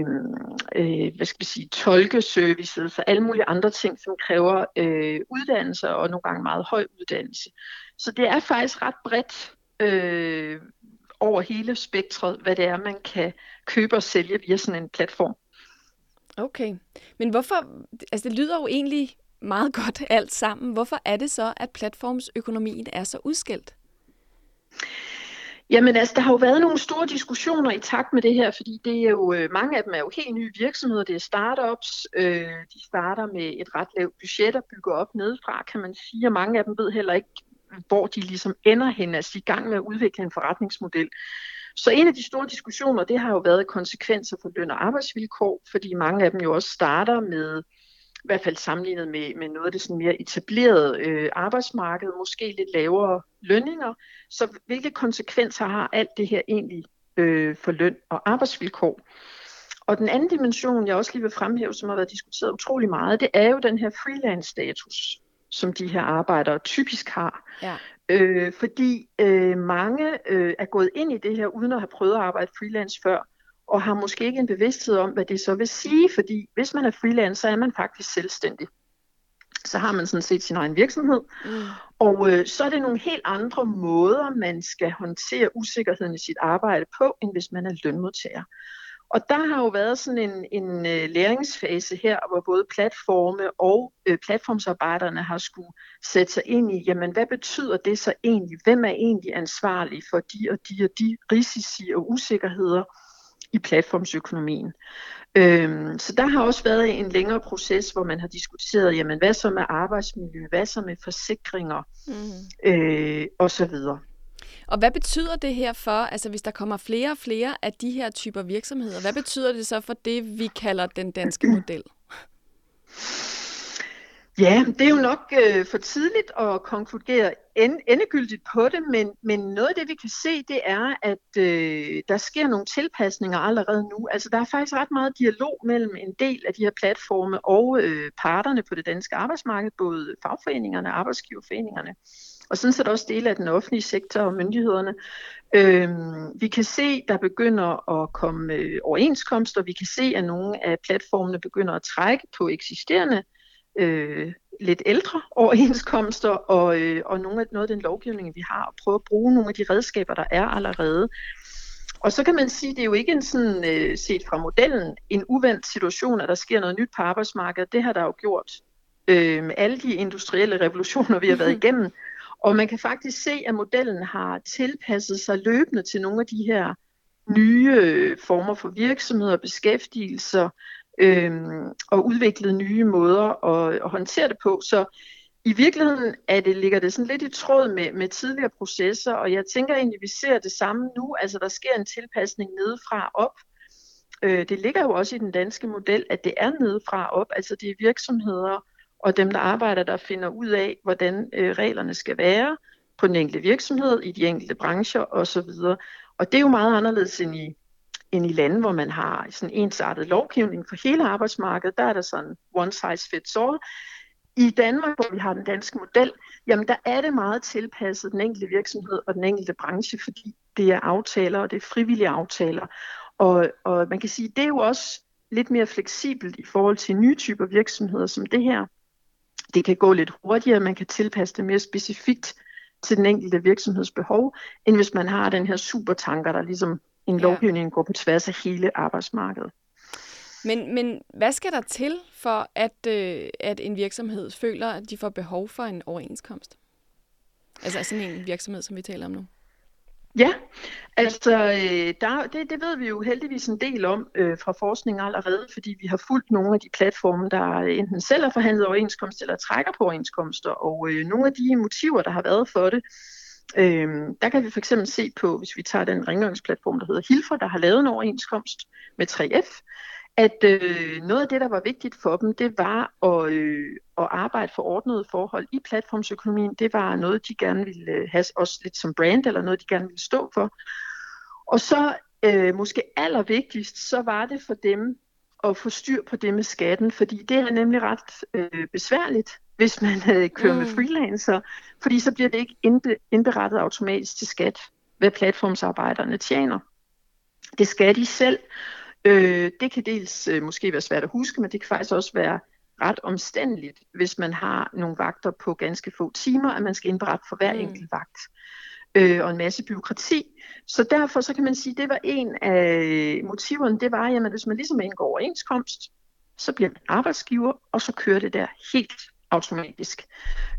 Speaker 8: øh, hvad skal vi sige, tolkeservices og alle mulige andre ting, som kræver øh, uddannelse og nogle gange meget høj uddannelse. Så det er faktisk ret bredt øh, over hele spektret, hvad det er, man kan købe og sælge via sådan en platform.
Speaker 1: Okay, men hvorfor, altså det lyder jo egentlig meget godt alt sammen. Hvorfor er det så, at platformsøkonomien er så udskilt?
Speaker 8: Jamen altså, der har jo været nogle store diskussioner i takt med det her, fordi det er jo, øh, mange af dem er jo helt nye virksomheder, det er startups, øh, de starter med et ret lavt budget og bygger op nedefra, kan man sige, og mange af dem ved heller ikke, hvor de ligesom ender hen, altså i gang med at udvikle en forretningsmodel. Så en af de store diskussioner, det har jo været konsekvenser for løn og arbejdsvilkår, fordi mange af dem jo også starter med, i hvert fald sammenlignet med, med noget af det sådan mere etablerede øh, arbejdsmarked, måske lidt lavere lønninger. Så hvilke konsekvenser har alt det her egentlig øh, for løn og arbejdsvilkår? Og den anden dimension, jeg også lige vil fremhæve, som har været diskuteret utrolig meget, det er jo den her freelance-status, som de her arbejdere typisk har. Ja. Øh, fordi øh, mange øh, er gået ind i det her, uden at have prøvet at arbejde freelance før, og har måske ikke en bevidsthed om, hvad det så vil sige, fordi hvis man er freelance, så er man faktisk selvstændig. Så har man sådan set sin egen virksomhed, mm. og øh, så er det nogle helt andre måder, man skal håndtere usikkerheden i sit arbejde på, end hvis man er lønmodtager. Og der har jo været sådan en, en øh, læringsfase her, hvor både platforme og øh, platformsarbejderne har skulle sætte sig ind i, jamen hvad betyder det så egentlig? Hvem er egentlig ansvarlig for de og de og de risici og usikkerheder i platformsøkonomien? Øhm, så der har også været en længere proces, hvor man har diskuteret, jamen hvad så med arbejdsmiljø, hvad så med forsikringer mm. øh, osv.
Speaker 1: Og hvad betyder det her for, altså hvis der kommer flere og flere af de her typer virksomheder, hvad betyder det så for det, vi kalder den danske model?
Speaker 8: Ja, det er jo nok øh, for tidligt at konkludere end, endegyldigt på det, men, men noget af det, vi kan se, det er, at øh, der sker nogle tilpasninger allerede nu. Altså, der er faktisk ret meget dialog mellem en del af de her platforme og øh, parterne på det danske arbejdsmarked, både fagforeningerne og arbejdsgiverforeningerne. Og sådan set også dele af den offentlige sektor og myndighederne. Øhm, vi kan se, der begynder at komme øh, overenskomster. Vi kan se, at nogle af platformene begynder at trække på eksisterende øh, lidt ældre overenskomster og, øh, og nogle af, noget af den lovgivning, vi har, og prøve at bruge nogle af de redskaber, der er allerede. Og så kan man sige, at det er jo ikke en sådan, øh, set fra modellen, en uvendt situation, at der sker noget nyt på arbejdsmarkedet. Det har der jo gjort øh, alle de industrielle revolutioner, vi har været igennem. Og man kan faktisk se, at modellen har tilpasset sig løbende til nogle af de her nye øh, former for virksomheder, beskæftigelser, øhm, og udviklet nye måder at, at håndtere det på. Så i virkeligheden er det, ligger det sådan lidt i tråd med, med tidligere processer, og jeg tænker egentlig, at vi ser det samme nu. Altså der sker en tilpasning nedefra op. Øh, det ligger jo også i den danske model, at det er nedefra op. Altså det er virksomheder og dem, der arbejder, der finder ud af, hvordan øh, reglerne skal være på den enkelte virksomhed, i de enkelte brancher osv. Og det er jo meget anderledes end i end i lande, hvor man har sådan ensartet lovgivning for hele arbejdsmarkedet. Der er der sådan one size fits all. I Danmark, hvor vi har den danske model, jamen der er det meget tilpasset den enkelte virksomhed og den enkelte branche, fordi det er aftaler, og det er frivillige aftaler. Og, og man kan sige, det er jo også lidt mere fleksibelt i forhold til nye typer virksomheder som det her. Det kan gå lidt hurtigere, man kan tilpasse det mere specifikt til den enkelte virksomheds behov, end hvis man har den her supertanker, der ligesom en lovgivning går på tværs af hele arbejdsmarkedet.
Speaker 1: Men, men hvad skal der til for, at, øh, at en virksomhed føler, at de får behov for en overenskomst? Altså sådan en virksomhed, som vi taler om nu.
Speaker 8: Ja, altså øh, der, det, det ved vi jo heldigvis en del om øh, fra forskning allerede, fordi vi har fulgt nogle af de platforme, der enten selv har forhandlet overenskomst eller trækker på overenskomster, og øh, nogle af de motiver, der har været for det, øh, der kan vi for eksempel se på, hvis vi tager den rengøringsplatform, der hedder Hilfer, der har lavet en overenskomst med 3F, at øh, noget af det, der var vigtigt for dem, det var at, øh, at arbejde for ordnede forhold i platformsøkonomien. Det var noget, de gerne ville øh, have også lidt som brand, eller noget, de gerne ville stå for. Og så øh, måske allervigtigst, så var det for dem at få styr på det med skatten, fordi det er nemlig ret øh, besværligt hvis man øh, kører mm. med freelancer, fordi så bliver det ikke indberettet automatisk til skat, hvad platformsarbejderne tjener. Det skal de selv. Øh, det kan dels øh, måske være svært at huske, men det kan faktisk også være ret omstændeligt, hvis man har nogle vagter på ganske få timer, at man skal indberette for hver mm. enkelt vagt. Øh, og en masse byråkrati. Så derfor så kan man sige, at det var en af motiverne, det var, at hvis man ligesom indgår overenskomst, så bliver man arbejdsgiver, og så kører det der helt automatisk.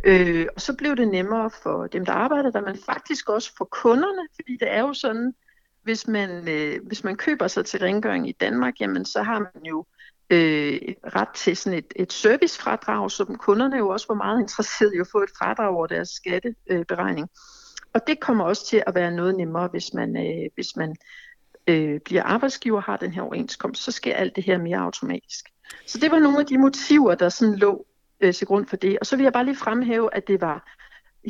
Speaker 8: Øh, og så blev det nemmere for dem, der arbejder der, men faktisk også for kunderne, fordi det er jo sådan, hvis man, øh, hvis man køber sig til rengøring i Danmark, jamen så har man jo øh, ret til sådan et, et servicefradrag, som kunderne jo også var meget interesserede i at få et fradrag over deres skatteberegning. Og det kommer også til at være noget nemmere, hvis man, øh, hvis man øh, bliver arbejdsgiver og har den her overenskomst, så sker alt det her mere automatisk. Så det var nogle af de motiver, der sådan lå øh, til grund for det. Og så vil jeg bare lige fremhæve, at det var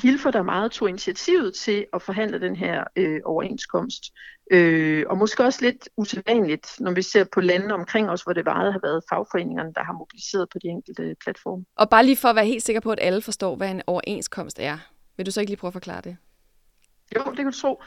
Speaker 8: Hilfer, der meget tog initiativet til at forhandle den her øh, overenskomst. Øh, og måske også lidt usædvanligt, når vi ser på landene omkring os, hvor det meget har været fagforeningerne, der har mobiliseret på de enkelte platforme.
Speaker 1: Og bare lige for at være helt sikker på, at alle forstår, hvad en overenskomst er. Vil du så ikke lige prøve at forklare det?
Speaker 8: Jo, det kan du tro.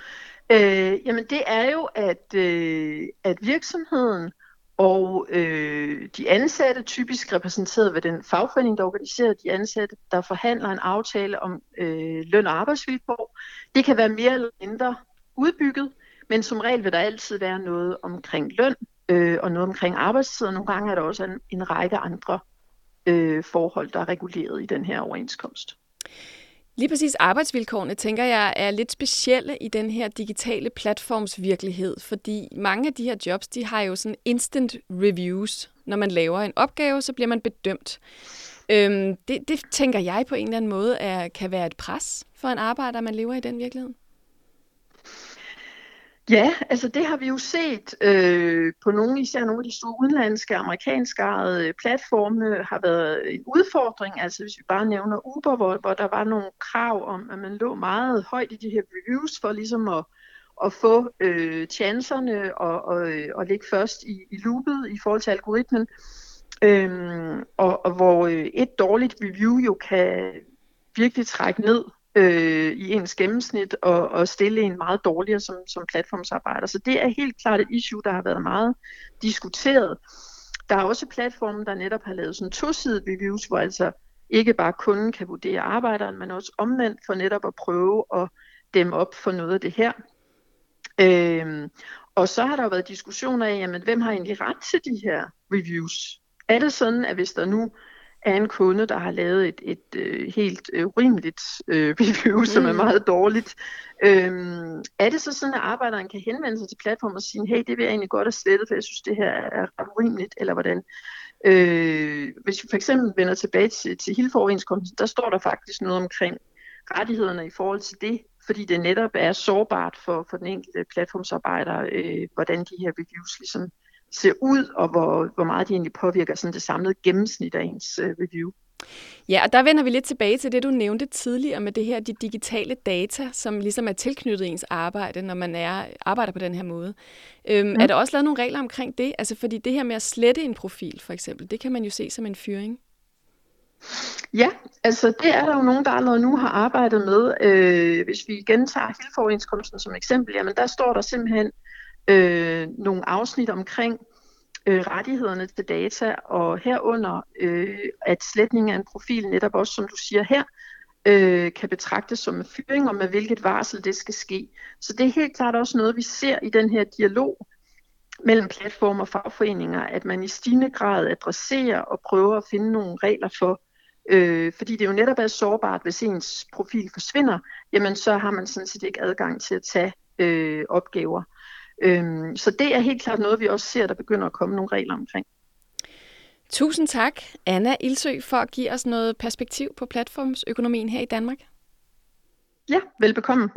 Speaker 8: Øh, jamen det er jo, at, øh, at virksomheden og øh, de ansatte, typisk repræsenteret ved den fagforening, der organiserer de ansatte, der forhandler en aftale om øh, løn og arbejdsvilkår. Det kan være mere eller mindre udbygget, men som regel vil der altid være noget omkring løn øh, og noget omkring arbejdstid, og nogle gange er der også en, en række andre øh, forhold, der er reguleret i den her overenskomst.
Speaker 1: Lige præcis arbejdsvilkårene, tænker jeg, er lidt specielle i den her digitale platformsvirkelighed, fordi mange af de her jobs, de har jo sådan instant reviews. Når man laver en opgave, så bliver man bedømt. Øhm, det, det tænker jeg på en eller anden måde er, kan være et pres for en arbejder, man lever i den virkelighed.
Speaker 8: Ja, altså det har vi jo set øh, på nogle, især nogle af de store udenlandske, amerikanske øh, platforme har været en udfordring. Altså hvis vi bare nævner Uber, hvor, hvor der var nogle krav om, at man lå meget højt i de her reviews for ligesom at, at få øh, chancerne og, og, øh, og ligge først i, i loopet i forhold til algoritmen. Øhm, og, og hvor øh, et dårligt review jo kan virkelig trække ned øh, i ens gennemsnit og, og stille en meget dårligere som, som platformsarbejder. Så det er helt klart et issue, der har været meget diskuteret. Der er også platformen, der netop har lavet sådan to-sidede reviews, hvor altså ikke bare kunden kan vurdere arbejderen, men også omvendt for netop at prøve at dæmme op for noget af det her. Øhm, og så har der jo været diskussioner af, jamen, hvem har egentlig ret til de her reviews? Er det sådan, at hvis der nu er en kunde, der har lavet et, et øh, helt øh, urimeligt øh, review, som mm. er meget dårligt. Øhm, er det så sådan, at arbejderen kan henvende sig til platformen og sige, hey, det vil jeg egentlig godt have slettet, for jeg synes, det her er ret urimeligt, eller hvordan? Øh, hvis vi for eksempel vender tilbage til, til Hilfoverenskomsten, der står der faktisk noget omkring rettighederne i forhold til det, fordi det netop er sårbart for, for den enkelte platformsarbejder, øh, hvordan de her reviews ligesom ser ud, og hvor, hvor meget de egentlig påvirker sådan det samlede gennemsnit af ens øh, review.
Speaker 1: Ja, og der vender vi lidt tilbage til det, du nævnte tidligere med det her, de digitale data, som ligesom er tilknyttet ens arbejde, når man er, arbejder på den her måde. Øhm, mm. Er der også lavet nogle regler omkring det? Altså fordi det her med at slette en profil, for eksempel, det kan man jo se som en fyring.
Speaker 8: Ja, altså det er der jo nogen, der allerede nu har arbejdet med. Øh, hvis vi igen tager som eksempel, jamen der står der simpelthen øh, nogle afsnit omkring øh, rettighederne til data, og herunder øh, at sletning af en profil netop også, som du siger her, øh, kan betragtes som en fyring, og med hvilket varsel det skal ske. Så det er helt klart også noget, vi ser i den her dialog mellem platformer og fagforeninger, at man i stigende grad adresserer og prøver at finde nogle regler for, øh, fordi det jo netop er sårbart, hvis ens profil forsvinder, jamen så har man sådan set ikke adgang til at tage øh, opgaver. Øhm, så det er helt klart noget, vi også ser, der begynder at komme nogle regler omkring.
Speaker 1: Tusind tak, Anna Ilsø, for at give os noget perspektiv på platformsøkonomien her i Danmark.
Speaker 8: Ja, velbekomme.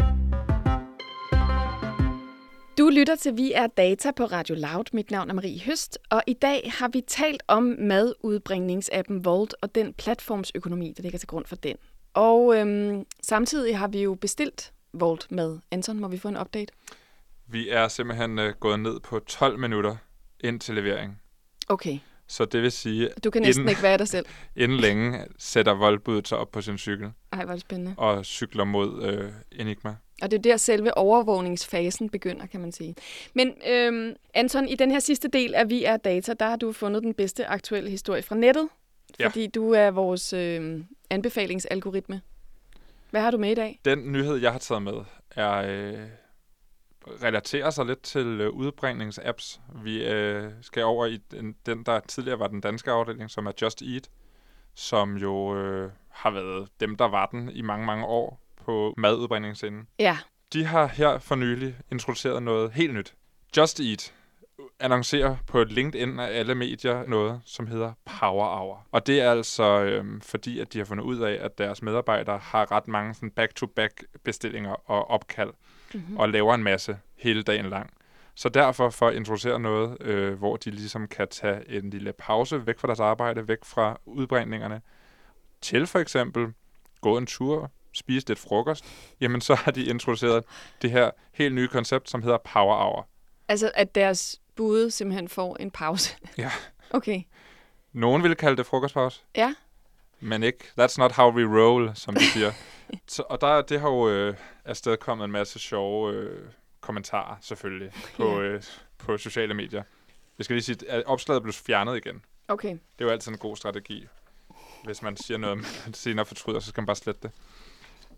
Speaker 1: Du lytter til Vi er Data på Radio Loud. Mit navn er Marie Høst, og i dag har vi talt om madudbringningsappen Volt og den platformsøkonomi, der ligger til grund for den. Og øhm, samtidig har vi jo bestilt Volt med. Anton, må vi få en update?
Speaker 2: Vi er simpelthen uh, gået ned på 12 minutter ind til levering.
Speaker 1: Okay.
Speaker 2: Så det vil sige...
Speaker 1: Du kan næsten inden, ikke være dig selv.
Speaker 2: inden længe sætter voldbuddet sig op på sin cykel.
Speaker 1: Ej, hvor spændende.
Speaker 2: Og cykler mod øh, Enigma.
Speaker 1: Og det er der selve overvågningsfasen begynder, kan man sige. Men øhm, Anton, i den her sidste del af Vi er Data, der har du fundet den bedste aktuelle historie fra nettet. Ja. Fordi du er vores øh, anbefalingsalgoritme. Hvad har du med i dag?
Speaker 2: Den nyhed, jeg har taget med, er... Øh relaterer sig lidt til øh, udbringningsapps. Vi øh, skal over i den, den, der tidligere var den danske afdeling, som er Just Eat, som jo øh, har været dem, der var den i mange, mange år på madudbringningsinden.
Speaker 1: Ja.
Speaker 2: De har her for nylig introduceret noget helt nyt. Just Eat annoncerer på LinkedIn af alle medier noget, som hedder Power Hour. Og det er altså øhm, fordi, at de har fundet ud af, at deres medarbejdere har ret mange sådan back-to-back bestillinger og opkald mm-hmm. og laver en masse hele dagen lang. Så derfor for at introducere noget, øh, hvor de ligesom kan tage en lille pause væk fra deres arbejde, væk fra udbrændingerne, til for eksempel gå en tur, spise lidt frokost, jamen så har de introduceret det her helt nye koncept, som hedder Power Hour.
Speaker 1: Altså at deres bude simpelthen får en pause?
Speaker 2: Ja.
Speaker 1: Okay.
Speaker 2: Nogen vil kalde det frokostpause.
Speaker 1: Ja.
Speaker 2: Men ikke. That's not how we roll, som de siger. Så, og der, det har jo øh, afstedkommet en masse sjove øh, kommentarer, selvfølgelig, på, øh, på sociale medier. Jeg skal lige sige, at opslaget blev fjernet igen.
Speaker 1: Okay.
Speaker 2: Det er jo altid en god strategi. Hvis man siger noget, man senere fortryder, så skal man bare slette det.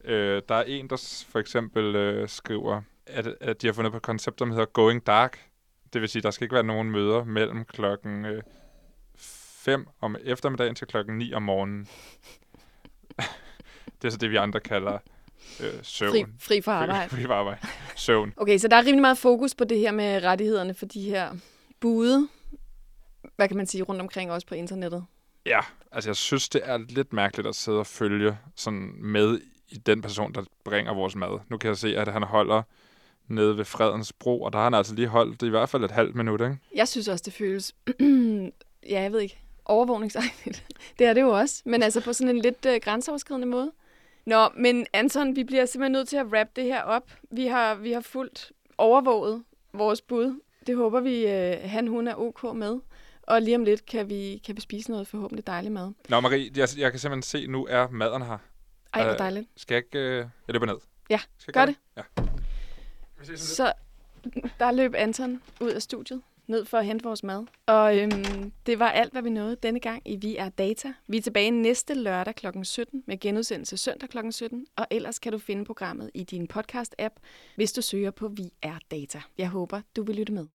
Speaker 2: Øh, der er en, der for eksempel øh, skriver, at, at de har fundet på et koncept, der hedder Going Dark. Det vil sige, der skal ikke være nogen møder mellem klokken øh, 5 om eftermiddagen til klokken 9 om morgenen. Det er så det, vi andre kalder øh, søvn.
Speaker 1: Fri, fri for arbejde.
Speaker 2: Fri, fri for arbejde. Søvn.
Speaker 1: Okay, så der er rimelig meget fokus på det her med rettighederne for de her bude, hvad kan man sige, rundt omkring også på internettet.
Speaker 2: Ja, altså jeg synes, det er lidt mærkeligt at sidde og følge sådan med i den person, der bringer vores mad. Nu kan jeg se, at han holder nede ved Fredens Bro, og der har han altså lige holdt i hvert fald et halvt minut, ikke?
Speaker 1: Jeg synes også, det føles, ja, jeg ved ikke, overvågningsagtigt. det er det jo også, men altså på sådan en lidt øh, grænseoverskridende måde. Nå, men Anton, vi bliver simpelthen nødt til at wrap det her op. Vi har, vi har fuldt overvåget vores bud. Det håber vi, øh, han hun er ok med. Og lige om lidt kan vi, kan vi spise noget forhåbentlig dejligt mad.
Speaker 2: Nå, Marie, jeg, jeg kan simpelthen se, nu er maden her.
Speaker 1: Ej, hvor
Speaker 2: Øh,
Speaker 1: dejligt.
Speaker 2: Skal jeg ikke... Øh, jeg løber ned.
Speaker 1: Ja,
Speaker 2: Skal jeg
Speaker 1: gør
Speaker 2: gøre
Speaker 1: det.
Speaker 2: Ja.
Speaker 1: Så der løb Anton ud af studiet, ned for at hente vores mad. Og øhm, det var alt, hvad vi nåede denne gang i Vi er Data. Vi er tilbage næste lørdag kl. 17 med genudsendelse søndag kl. 17. Og ellers kan du finde programmet i din podcast-app, hvis du søger på Vi er Data. Jeg håber, du vil lytte med.